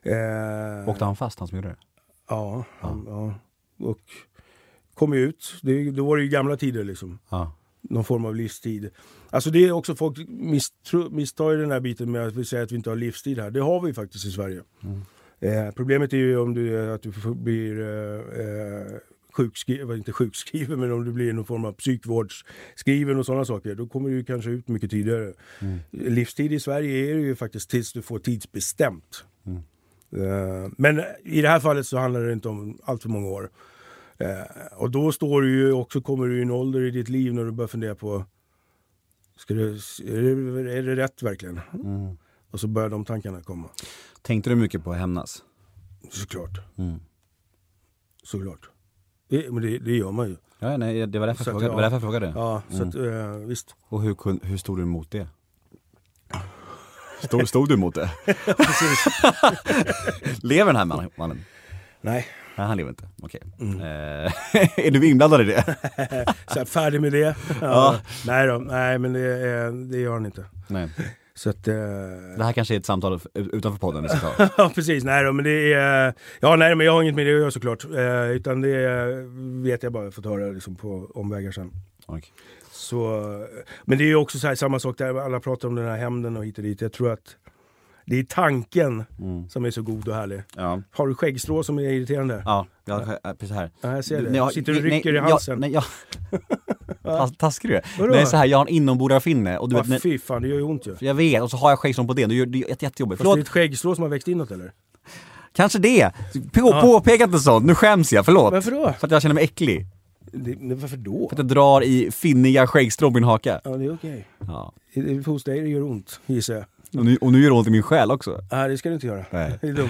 Eh, Åkte han fast, han som gjorde det? Ja, han, ja. Och kom ut. Det, då var det ju gamla tider liksom. Ja. Någon form av livstid. Alltså det är också folk misstro, misstar ju den här biten med att vi säger att vi inte har livstid här. Det har vi faktiskt i Sverige. Eh, problemet är ju om du, att du blir eh, sjukskriven, inte sjukskriven, men om du blir någon form av psykvårdsskriven och sådana saker, då kommer du kanske ut mycket tidigare. Livstid i Sverige är det ju faktiskt tills du får tidsbestämt. Eh, Men i det här fallet så handlar det inte om allt för många år. Eh, Och då står du ju också, kommer du i en ålder i ditt liv när du börjar fundera på Ska det, är, det, är det rätt verkligen? Och så börjar de tankarna komma. Tänkte du mycket på att hämnas? Såklart. Mm. Såklart. Det, men det, det gör man ju. Ja, nej, det var därför jag frågade. Var därför jag frågade. Ja, så att, eh, visst. Och hur, hur stod du emot det? Stod, stod du emot det? Lever den här mannen? Nej, Nej, han lever inte. Okej. Mm. Eh, är du inblandad i det? så jag är färdig med det. Ja. Nej då, nej men det, det gör han inte. Nej. Så att... eh, Det här kanske är ett samtal utanför podden. Ja precis, nej då, men det är... Ja nej men jag har inget med det att göra såklart. Eh, utan det vet jag bara fått höra liksom, på omvägar sen. Okej. Så, men det är ju också så här, samma sak där, alla pratar om den här hämnden och hit och dit. Jag tror att det är tanken som är så god och härlig. Ja. Har du skäggstrå som är irriterande? Ja, jag, äh, precis här. Ja, jag ser det. Nej, jag- Sitter du och nej, rycker i jag- halsen? Nej, jag... Tas- Taskig du är. Vadå? Nej, så här, jag har en inombordarfinne och du Ja, vet, fy fan, det gör ju ont ju. jag vet, och så har jag skäggstrån på det, det är jättejobbigt. Fast det är Förlåt, ett skäggstrå som har växt inåt eller? kanske det. På, Påpeka inte sånt, nu skäms jag, förlåt. Varför då? För att jag känner mig äcklig. Det, varför då? För att jag drar i finniga skäggstrån på min haka. Ja, det är okej. Ja. Okay. Hos dig det gör ont, gissar jag. Och, nu, och nu gör det ont i min själ också. Nej, det ska du inte göra. Nej. Det är dumt.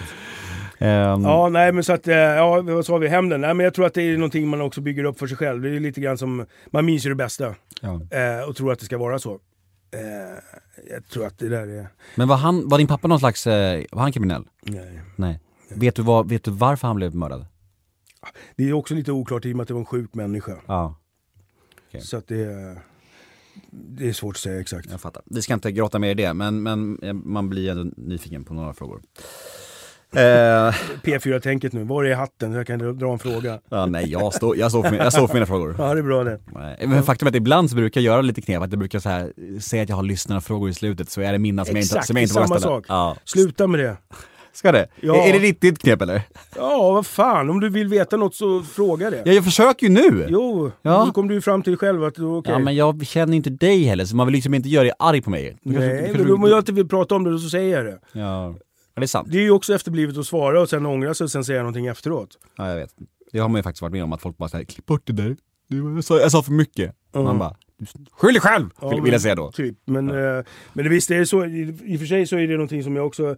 Ehm, Ja, nej men så att, eh, ja vad sa vi, hämnden? Nej men jag tror att det är någonting man också bygger upp för sig själv. Det är lite grann som, man minns ju det bästa. ja. Eh, och tror att det ska vara så. Eh, jag tror att det där är... Men var, han, var din pappa någon slags, eh, var han kriminell? Nej. Nej. Vet du, vad, vet du varför han blev mördad? Det är också lite oklart i och med att det var en sjuk människa. Ja, Okej. Så att det, det är svårt att säga exakt. jag fattar. Vi ska inte gråta mer i det, men, men eh, man blir ändå nyfiken på några frågor. Eh, P4-tänket nu, var är hatten? Jag kan dra en fråga. ja, nej, jag står, jag, står för, mina- jag står för mina frågor. Ja, det är bra det. Nej, Men faktum är att ibland så brukar jag göra lite knep, att jag brukar så här, säga att jag har lyssnarfrågor i slutet, så är det mina som jag inte, Exakt, som jag inte det är vågar samma ställa. sak. Ja. Sluta med det. Ska det? Ja. Är, det ditt, ditt knep eller? Ja, vad fan. Om du vill veta något så fråga det. Ja, jag försöker ju nu! Jo, Ja. nu kom du fram till själv att det var okej. Ja men jag känner inte dig heller, så man vill liksom inte göra dig arg på mig. Du Nej, kanske- men om jag inte vill prata om det så säger jag det. Ja, ja det är sant. Det är ju också efterblivet att svara och sen ångra sig och sen säga någonting efteråt. Ja, jag vet. Det har man ju faktiskt varit med om, att folk bara säger klipp bort det där. Jag sa, jag sa för mycket. Man bara, skyll dig själv! Ja, vill, men- jag säga då. Typ. Men, eh, men det, visst, det är så, i, i och för sig så är det någonting som jag också...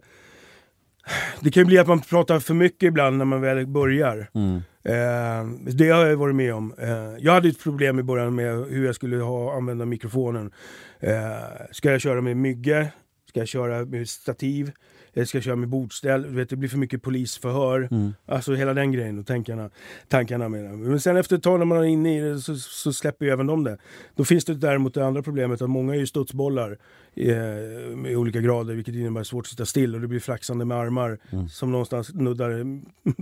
Det kan ju bli att man pratar för mycket ibland när man väl börjar. Mm. Eh, det har jag varit med om. Eh, jag hade ett problem i början med hur jag skulle ha, använda mikrofonen. Eh, ska jag köra med mygge? Ska jag köra med stativ? Eller ska jag köra med bordställ? Du vet, det blir för mycket polisförhör. Alltså hela den grejen och tankarna, tankarna med det. Men sen efter ett tag när man är inne i det så, så släpper ju även de det. Då finns det däremot det andra problemet att många är ju studsbollar i olika grader vilket innebär svårt att sitta still och det blir flaxande med armar som någonstans nuddar,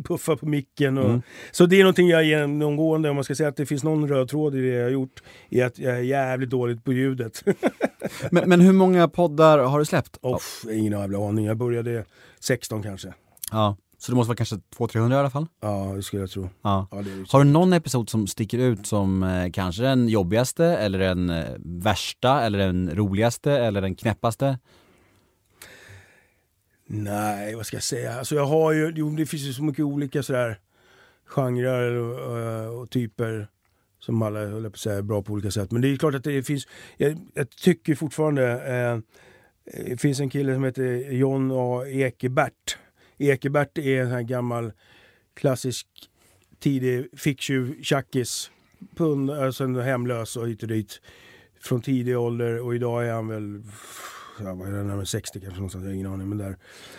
puffar på micken. Och, Så det är någonting jag genomgående, om man ska säga att det finns någon röd tråd i det jag har gjort, är att jag är jävligt dåligt på ljudet. Men, men hur många poddar har du släppt? Off, ingen jävla aning. Jag började 16 kanske. Ja. Så det måste vara kanske 200-300 i alla fall? Ja, det skulle jag tro. Ja. Ja. Har du någon episod som sticker ut som eh, kanske den jobbigaste, eller den eh, värsta, eller den roligaste, eller den knäppaste? Nej, vad ska jag säga? Alltså jag har ju, jo, det finns ju så mycket olika sådär genrer och, och, och typer som alla höll på att säga, är bra på olika sätt. Men det är klart att det finns, jag, jag tycker fortfarande, eh, det finns en kille som heter John A. Ekebert. Ekebert är en sån gammal klassisk tidig ficktjuv, tjackis, pund, alltså en hemlös och hit och dit. Från tidig ålder och idag är han väl ja, vad är det, närmare 60 kanske någonstans, jag har ingen aning. Men där.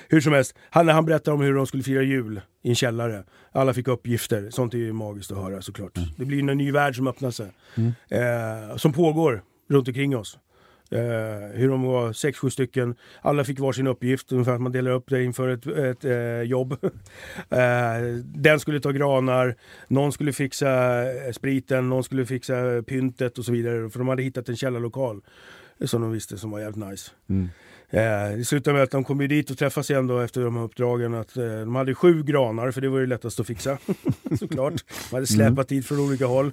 Hur som helst, han, han berättar om hur de skulle fira jul i en källare. Alla fick uppgifter, sånt är ju magiskt att höra såklart. Det blir en ny värld som öppnar sig. Eh, som pågår runt omkring oss. Eh, hur de var sex, sju stycken. Alla fick varsin uppgift, ungefär att man delar upp det inför ett, ett eh, jobb. eh, den skulle ta granar, någon skulle fixa eh, spriten, någon skulle fixa pyntet och så vidare. För de hade hittat en källarlokal som de visste som var jävligt nice. Eh, det slutade med att de kom ju dit och träffas igen då efter de här uppdragen. Att, eh, de hade sju granar, för det var ju lättast att fixa. Såklart. De hade släpat dit från olika håll.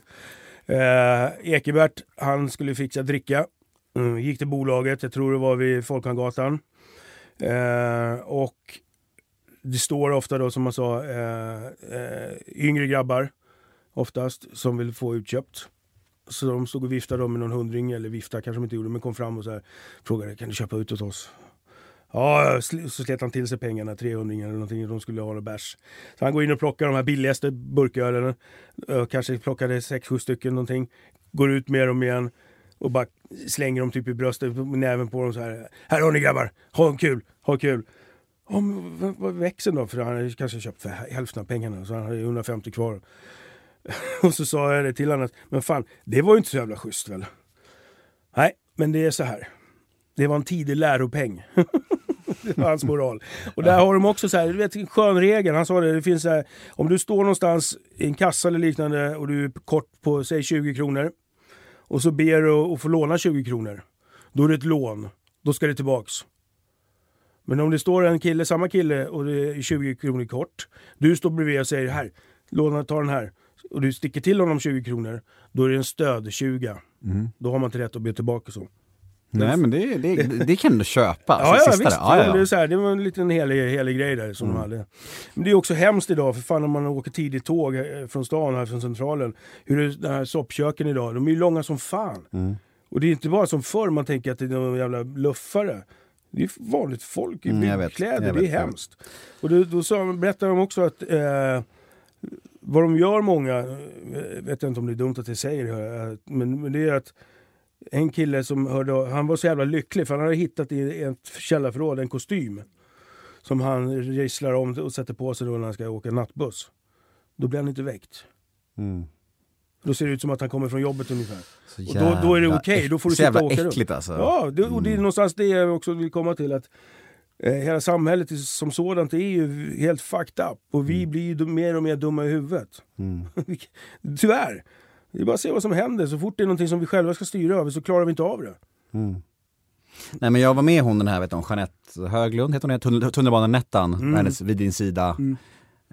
Eh, Ekebert, han skulle fixa dricka. Mm, gick till bolaget, jag tror det var vid Folkungagatan. Eh, och det står ofta då som man sa eh, eh, yngre grabbar oftast som vill få utköpt. Så de stod och viftade med någon hundring, eller viftade kanske de inte gjorde, men kom fram och så här, frågade kan du köpa ut åt oss? Ja, så slet han till sig pengarna, 300 eller någonting, de skulle ha någon bärs. Så han går in och plockar de här billigaste burkölen, eh, kanske plockade 6-7 stycken någonting, går ut med dem igen och bara slänger dem typ i bröstet, med näven på dem så här. Här har ni grabbar, ha kul, ha kul. Men vad- vad växeln då? För han hade kanske köpt för hälften av pengarna, så han hade 150 kvar. Och så sa jag det till honom, att, men fan, det var ju inte så jävla schysst väl? Nej, men det är så här. Det var en tidig läropeng. det var hans moral. Och där har de också så här, du vet, en skön regel. Han sa det, det finns så här, om du står någonstans i en kassa eller liknande och du är kort på, säg 20 kronor. Och så ber du att få låna 20 kronor. Då är det ett lån. Då ska det tillbaks. Men om det står en kille, samma kille och det är 20 kronor kort. Du står bredvid och säger här, låna, ta den här. Och du sticker till honom 20 kronor. Då är det en stöd 20. Då har man inte rätt att be tillbaka så. Nej men det, det, det kan du köpa. Ja, ja visst. Ja, ja, Det, är så här, det var en liten helig, helig grej där som de hade. Men det är också hemskt idag, för fan när man åker tidigt tåg eh, från stan här från centralen. Hur det, de här soppköken idag, de är ju långa som fan. Och det är inte bara som förr man tänker att det är någon jävla luffare. Det är vanligt folk i Mm, jag det är hemskt. Och då, då sa, berättade de också att eh, vad de gör många, eh, vet jag inte om det är dumt att jag säger det, eh, men, men det är att en kille som hörde han var så jävla lycklig för han hade hittat i ett källarförråd en kostym. Som han gisslar om och sätter på sig då när han ska åka nattbuss. Då blir han inte väckt. Mm. Då ser det ut som att han kommer från jobbet ungefär. Så Och då, då är det okej, då får du sitta och åka runt. äckligt alltså. Ja, det, och det är någonstans det jag också vill komma till. att eh, Hela samhället som sådant är ju helt fucked up. Och vi blir ju mer och mer dumma i huvudet. Tyvärr. Det är bara att se vad som händer. Så fort det är någonting som vi själva ska styra över så klarar vi inte av det. Nej men jag var med hon den här, vet hon, Jeanette Höglund heter hon? Tunnel- tunnelbanan-Nettan, Mm. hennes Vid din sida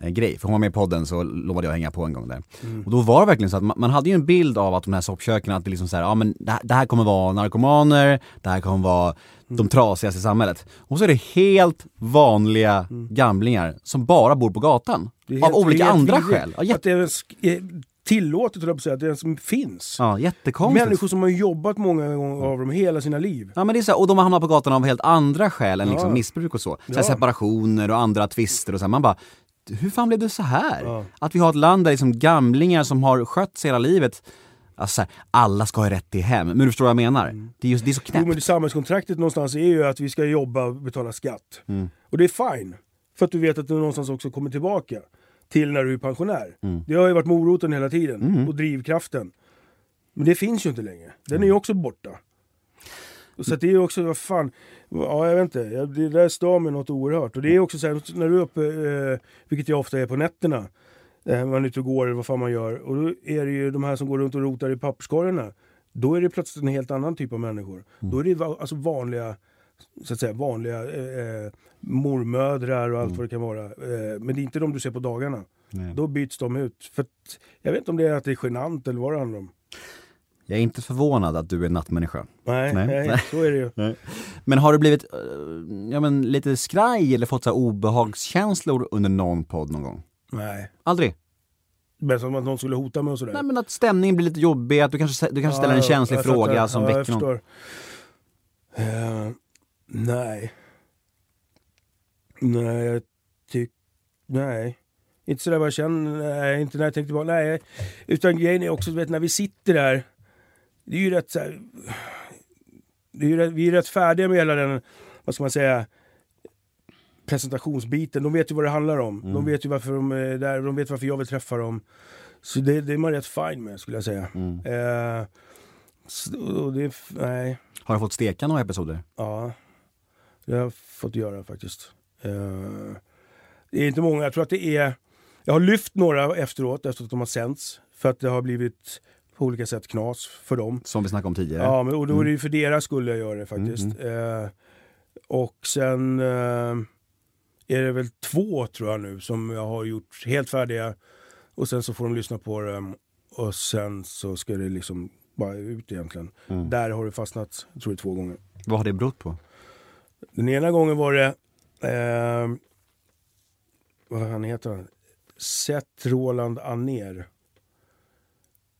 eh, grej. För hon var med i podden så lovade jag hänga på en gång där. Mm. Och då var det verkligen så att man, man hade ju en bild av att de här soppköken, att det liksom så här, ja men det här, det här kommer vara narkomaner, det här kommer vara Mm. de trasigaste i samhället. Och så är det helt vanliga gamlingar som bara bor på gatan. Mm. Av olika andra skäl. Ja, Att jätte, det är tillåtet, höll jag på att säga, att det ens finns. ja, jättekonstigt. Människor som har jobbat många gånger av dem hela sina liv. Ja men det är så här, och de har hamnat på gatan av helt andra skäl än liksom Ja. missbruk och så. så här Ja. separationer och andra tvister och så här. Man bara, hur fan blev det så här? Ja. Att vi har ett land där liksom gamlingar som har skött sig hela livet, alltså här, alla ska ha rätt till hem. Men du förstår vad jag menar? Det, är just, det är så Jo, men det knäppt. samhällskontraktet någonstans är ju att vi ska jobba och betala skatt. Mm. Och det är fine. För att du vet att du någonstans också kommer tillbaka till när du är pensionär. Mm. Det har ju varit moroten hela tiden och drivkraften. Men det finns ju inte längre. Den är ju också borta. Så att det är också, vad fan, ja jag vet inte, det där stör mig något oerhört. Och det är också så här, när du är uppe, eh, vilket jag ofta är på nätterna, eh, man är ute och går eller vad fan man gör. Och då är det ju de här som går runt och rotar i papperskorgarna. Då är det plötsligt en helt annan typ av människor. Då är det alltså vanliga, så att säga, vanliga eh, eh, mormödrar och allt vad det kan vara. Eh, men det är inte de du ser på dagarna. Då byts de ut. För att, jag vet inte om det är att det är genant eller vad det handlar om. Jag är inte förvånad att du är nattmänniska. Nej, Nej. nej, Nej. så är det ju. Men har du blivit eh, ja, men lite skraj eller fått så obehagskänslor under någon podd någon gång? Nej. Aldrig? Men som att någon skulle hota mig och sådär. Nej men att stämningen blir lite jobbig, att du kanske, du kanske ställer en Ja, känslig jag fråga som ja, väcker någon. förstår. Nej. Nej, jag tycker... Nej. Inte sådär vad jag känner, nej, inte när jag tänkte på, nej. Utan grejen är också, du vet när vi sitter där, det är ju rätt så här, det är ju rätt, vi är rätt färdiga med hela den, vad ska man säga, presentationsbiten. De vet ju vad det handlar om. Mm. De vet ju varför de är där, de vet varför jag vill träffa dem. Så det, det är man rätt fine med skulle jag säga. Mm. Eh, så, det, nej, Har du fått steka några episoder? ja. Det har jag fått göra faktiskt. Eh, det är inte många, jag tror att det är... Jag har lyft några efteråt, efter att de har sänts. För att det har blivit på olika sätt knas för dem. Som vi snackade om tidigare. Ja, men, och då är Mm. det ju för deras skull jag gör det faktiskt. Eh, Och sen eh, är det väl två tror jag nu som jag har gjort helt färdiga. Och sen så får de lyssna på dem och sen så ska det liksom bara ut egentligen. Där har det fastnat, jag tror det är två gånger. Vad har det berott på? Den ena gången var det, eh, vad han heter han? Seth Roland Aner.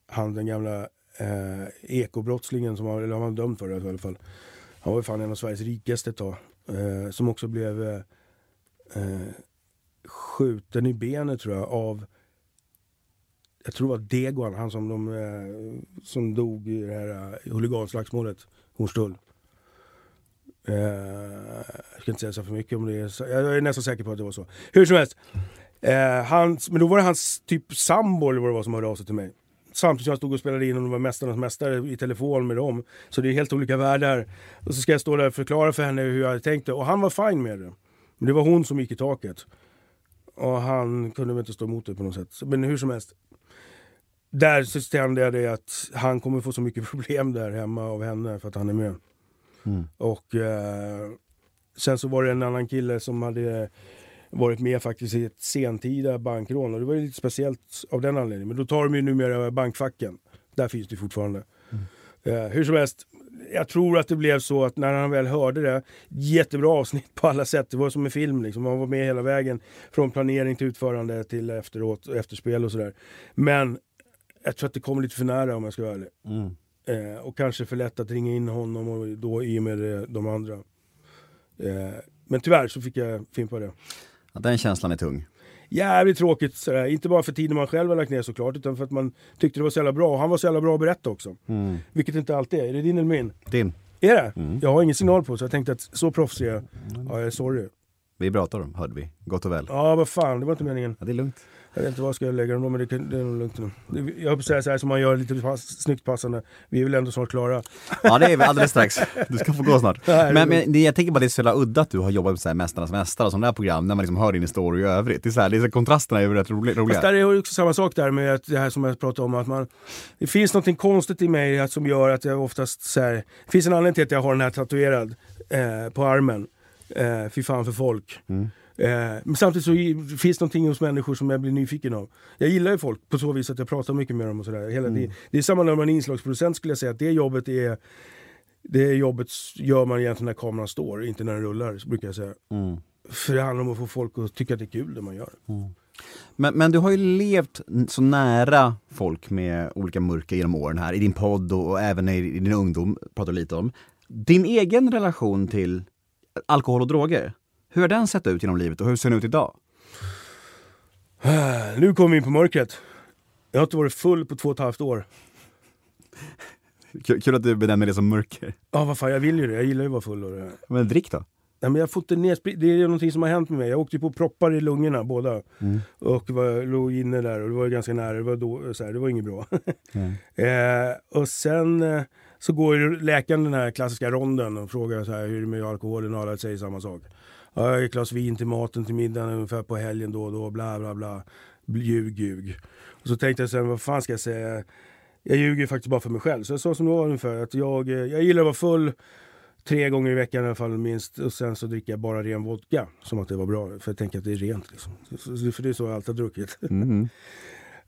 Han den gamla eh, ekobrottslingen som var, eller han var dömd för det i alla fall. Han var ju fan en av Sveriges rikaste ett tag. Eh, som också blev eh, eh skjuten i benet tror jag av jag tror det var Degoan, han som, de, eh, som dog i det här eh, huliganslagsmålet, Hornstull. Eh, jag ska inte säga så för mycket om det. Så- Jag är nästan säker på att det var så. Hur som helst. Eh, hans, men då var det hans typ sambo eller vad det var som hörde av sig till mig. Samtidigt som jag stod och spelade in och de var Mästarnas Mästare i telefon med dem. Så det är helt olika världar. Och så ska jag stå där och förklara för henne hur jag hade tänkt det. Och han var fine med det. Men det var hon som gick i taket. Och han kunde väl inte stå emot det på något sätt. Men hur som helst. Där så kände jag det att han kommer få så mycket problem där hemma av henne för att han är med. Och eh, sen så var det en annan kille som hade varit med faktiskt i ett sentida bankrån och det var ju lite speciellt av den anledningen. Men då tar de ju numera bankfacken. Där finns det fortfarande. Eh, hur som helst, jag tror att det blev så att när han väl hörde det, jättebra avsnitt på alla sätt. Det var som en film liksom. Han var med hela vägen från planering till utförande till efteråt, efterspel och sådär. Men jag tror att det kom lite för nära om jag ska vara ärlig. Eh, och kanske för lätt att ringa in honom och då i och med eh, de andra. Eh, men tyvärr så fick jag fimpa det. Ja, den känslan är tung. Jävligt tråkigt sådär. Inte bara för tiden man själv har lagt ner såklart utan för att man tyckte det var så jävla bra. Och han var så jävla bra att berätta också. Vilket inte alltid är. Är det din eller min? Din. Är det? Jag har ingen signal på så jag tänkte att så proffsig är jag. Ja, jag är sorry. Vi pratar om, hörde vi. Gott och väl. Ja, vad fan. Det var inte meningen. Ja, det är lugnt. Jag vet inte vad jag ska lägga dem då, men det, kan, det är nog lugnt nu. Det- Jag höll på att säga så här som man gör lite pass, snyggt passande. Vi är väl ändå snart klara. Ja det är vi alldeles strax. Du ska få gå snart. Nej, det Men, men det, jag tänker bara det är så jävla udda att du har jobbat med så här Mästarnas Mästare och sådana där program när man liksom hör din historia i övrigt. Det är så här, det är så, kontrasterna är ju rätt roliga. Fast där är det också samma sak där med att det här som jag pratade om. Att man, det finns något konstigt i mig att, som gör att jag oftast så här, Det finns en anledning till att jag har den här tatuerad eh, på armen. Eh, fy fan för folk. Eh, men samtidigt så finns det någonting hos människor som jag blir nyfiken av. Jag gillar ju folk på så vis att jag pratar mycket med dem och sådär. Hela det, det är samma när man är inslagsproducent skulle jag säga. Att det jobbet är det jobbet gör man egentligen när kameran står, inte när den rullar, brukar jag säga. För det handlar om att få folk att tycka att det är kul det man gör. Men, men du har ju levt så nära folk med olika mörker genom åren här, i din podd och, och även i, i din ungdom, pratar lite om. Din egen relation till alkohol och droger, hur har den sett ut genom livet och hur ser den ut idag? Nu kommer vi in på mörkret. Jag har inte varit full på två och ett halvt år. Kul, att du benämner det som mörker. Ja, vad fan, jag vill ju det. Jag gillar ju att vara full. Och det. Men drick då? Nej, men jag fått nedspri- det är någonting som har hänt med mig. Jag åkte på proppar i lungorna båda. Och var, låg inne där och det var ju ganska nära. Det var, då, så här, det var inget bra. eh, och sen eh, så går ju läkaren den här klassiska ronden och frågar så här, hur är det med alkoholen och alla säger samma sak. Ja, ett glas vin till maten till middagen ungefär på helgen då och då. Bla bla bla. Ljug, ljug. Och så tänkte jag sen, vad fan ska jag säga? Jag ljuger ju faktiskt bara för mig själv. Så jag sa som det var ungefär att jag, eh, jag gillar att vara full tre gånger i veckan i alla fall minst. Och sen så dricker jag bara ren vodka. Som att det var bra. För jag tänker att det är rent liksom. För det är så jag alltid har druckit.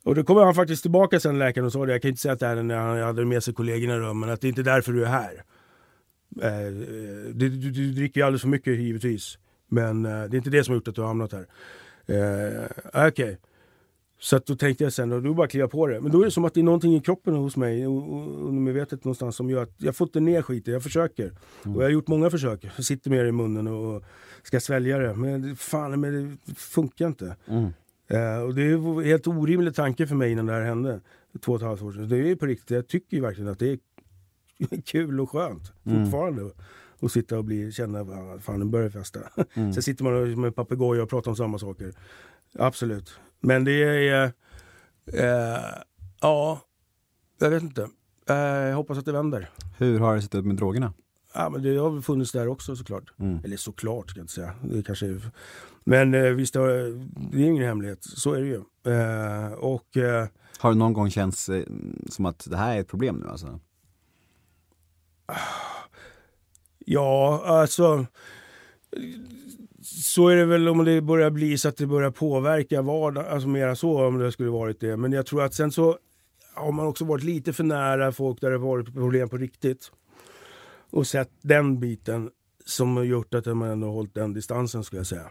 Och då kommer han faktiskt tillbaka sen läkaren och sa det. Jag kan inte säga att det är när han hade med sig kollegorna i rummet. Men att det är inte därför du är här. Eh, du, du, du dricker ju alldeles för mycket givetvis. Men eh, det är inte det som har gjort att du har hamnat här. Eh, Okej. Så att då tänkte jag sen, och då bara kliva på det. Men då är det som att det är någonting i kroppen hos mig, undermedvetet någonstans, som gör att jag får inte ner skiten. Jag försöker. Och jag har gjort många försök. Jag sitter med det i munnen och ska svälja det. Men fan, men det funkar inte. Eh, och det är en helt orimlig tanke för mig innan det här hände. Två och ett halvt år sedan. Det är på riktigt, jag tycker ju verkligen att det är kul och skönt fortfarande. Och sitta och bli, känna, "Ah, fan nu börjar festa. Sen sitter man med papegoja och pratar om samma saker. Absolut. Men det är, eh, ja, jag vet inte. Eh, jag hoppas att det vänder. Hur har det sett ut med drogerna? Ja, men det har funnits där också såklart. Eller såklart ska jag inte säga. Det kanske är... Men eh, visst, det har- det är ingen hemlighet. Så är det ju. Eh, och eh, Har det någon gång känts eh, som att det här är ett problem nu alltså? ja, alltså. Så är det väl om det börjar bli så att det börjar påverka vardagen, alltså mera så om det skulle varit det. Men jag tror att sen så har man också varit lite för nära folk där det varit problem på riktigt. Och sett den biten som har gjort att man ändå har hållit den distansen skulle jag säga.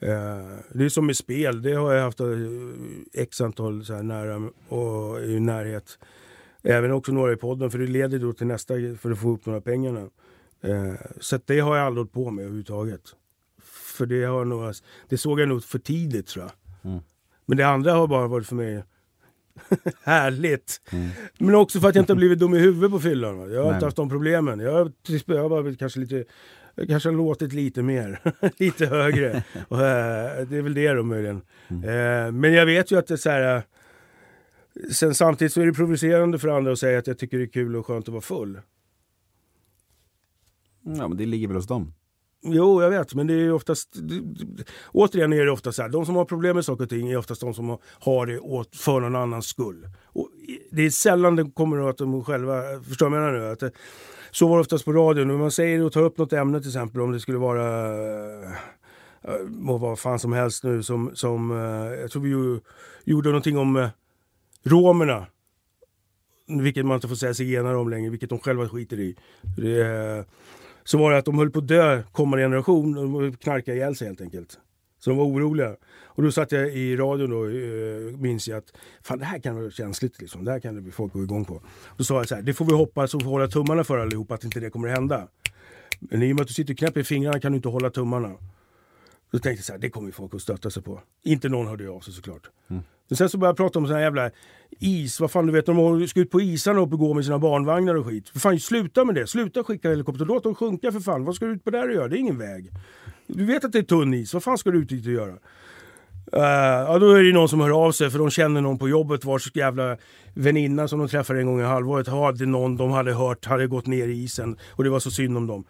Eh, det är som med spel, det har jag haft eh, x antal så här nära och i närhet. Även också några i podden för det leder då till nästa för att få upp några pengarna. Eh, så det har jag aldrig hållit på med överhuvudtaget. För det, har nog, det såg jag nog för tidigt tror jag. Men det andra har bara varit för mig härligt. Men också för att jag inte har blivit dum i huvudet på fyllan. va. Jag har Nej. inte haft de problemen. Jag har, jag har bara blivit kanske lite kanske har låtit lite mer, lite högre. Och, eh, det är väl det då möjligen. Eh, men jag vet ju att det är så här... eh, Sen samtidigt så är det provocerande för andra att säga att jag tycker det är kul och skönt att vara full. Ja, men det ligger väl hos dem. Jo, jag vet, men det är ju oftast... Återigen är det ofta så här, de som har problem med saker och ting är oftast de som har- det åt, för någon annans skull. Och det är sällan det kommer att de själva, förstår du vad jag menar nu? Att det, så var det oftast på radion, när man säger och tar upp något ämne till exempel, om det skulle vara äh, må vad fan som helst nu, som, som äh, jag tror vi ju, gjorde någonting om äh, romerna. Vilket man inte får säga zigenare om längre, vilket de själva skiter i. Det, så var det att de höll på att dö kommande generation. De knarkade ihjäl sig helt enkelt. Så de var oroliga. Och då satt jag i radion då, eh, minns jag att fan det här kan vara känsligt liksom. Det här kan det bli folk gå igång på. Då sa jag så här, det får vi hoppas och hålla tummarna för allihopa att inte det kommer att hända. Men i och med att du sitter och knäpper i fingrarna kan du inte hålla tummarna. Då tänkte jag så här, det kommer ju folk att stötta sig på. Inte någon hörde av sig såklart. Mm. Men sen så började jag prata om sån här jävla is. Vad fan du vet, de ska ut på isarna och gå med sina barnvagnar och skit. För fan sluta med det. Sluta skicka helikopter. Låt dem sjunka för fan. Vad ska du ut på där och göra? Det är ingen väg. Du vet att det är tunn is. Vad fan ska du ut dit och göra? Uh, ja, då är det någon som hör av sig för de känner någon på jobbet vars jävla väninna som de träffar en gång i halvåret hade någon de hade hört hade gått ner i isen och det var så synd om dem.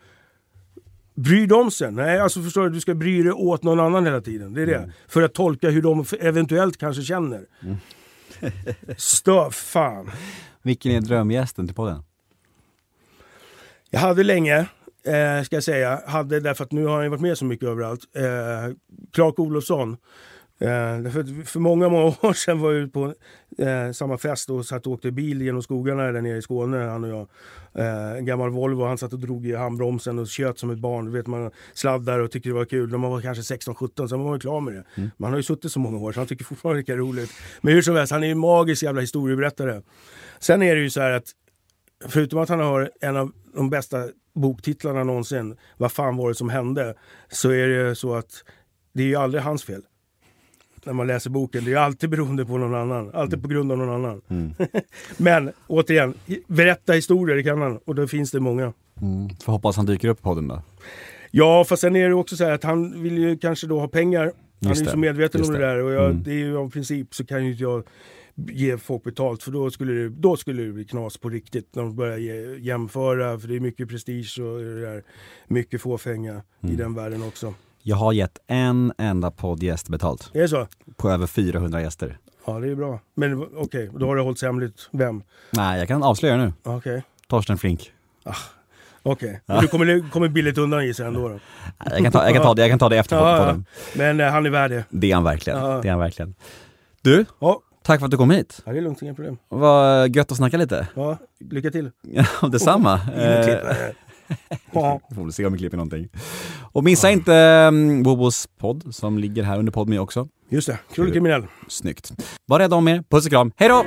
Bryr de sig? Nej, alltså förstår du, du ska bry dig åt någon annan hela tiden. Det är det. För att tolka hur de eventuellt kanske känner. Stör fan. Vilken är drömgästen till podden? Jag hade länge, eh, ska jag säga, hade därför att nu har han varit med så mycket överallt, eh, Clark Olofsson. Eh, att för många, många år sedan var jag ute på eh, samma fest och satt och åkte bil genom skogarna där nere i Skåne, han och jag. Eh, en gammal Volvo, han satt och drog i handbromsen och tjöt som ett barn. Du vet, man sladdar och tyckte det var kul. När man var kanske 16-17, sen var man klar med det. Man har ju suttit så många år så han tycker fortfarande det är roligt. Men hur som helst, han är ju en magisk jävla historieberättare. Sen är det ju så här att förutom att han har en av de bästa boktitlarna någonsin, Vad fan var det som hände? Så är det så att det är ju aldrig hans fel. När man läser boken. Det är alltid beroende på någon annan. Alltid på grund av någon annan. Men återigen, berätta historier kan han. Och då finns det många. Får hoppas han dyker upp i podden då. Ja, fast sen är det också så här att han vill ju kanske då ha pengar. Han Just är ju så medveten om det det. där. Och jag, Mm. det är ju av princip så kan ju inte jag ge folk betalt för då skulle, det, då skulle det bli knas på riktigt. När de börjar ge, jämföra, för det är mycket prestige och det där, mycket fåfänga Mm. i den världen också. Jag har gett en enda poddgäst betalt Är det så? på över 400 gäster. Ja, det är bra. Men okej, då har det hållits hemligt. Vem? Nej, jag kan avslöja nu. Okej. Torsten Flink. Okej, Men du kommer, kommer billigt undan gissar jag ändå då. Jag kan ta, jag kan ta, det, jag kan ta det efter Ja, ja. podden. Men eh, han är värd det. Det är han verkligen. Ja. Det är han verkligen. Du, Ja, tack för att du kom hit. ja, det är lugnt, inga problem. Vad gött att snacka lite. Ja, lycka till. Ja, detsamma. Eh, Ja. Får väl se om vi klipper någonting. Och missa inte um, Bobos podd som ligger här under Podme också. Just det, Krull kriminell. Snyggt. Var rädda om er. Puss och kram. Hej då!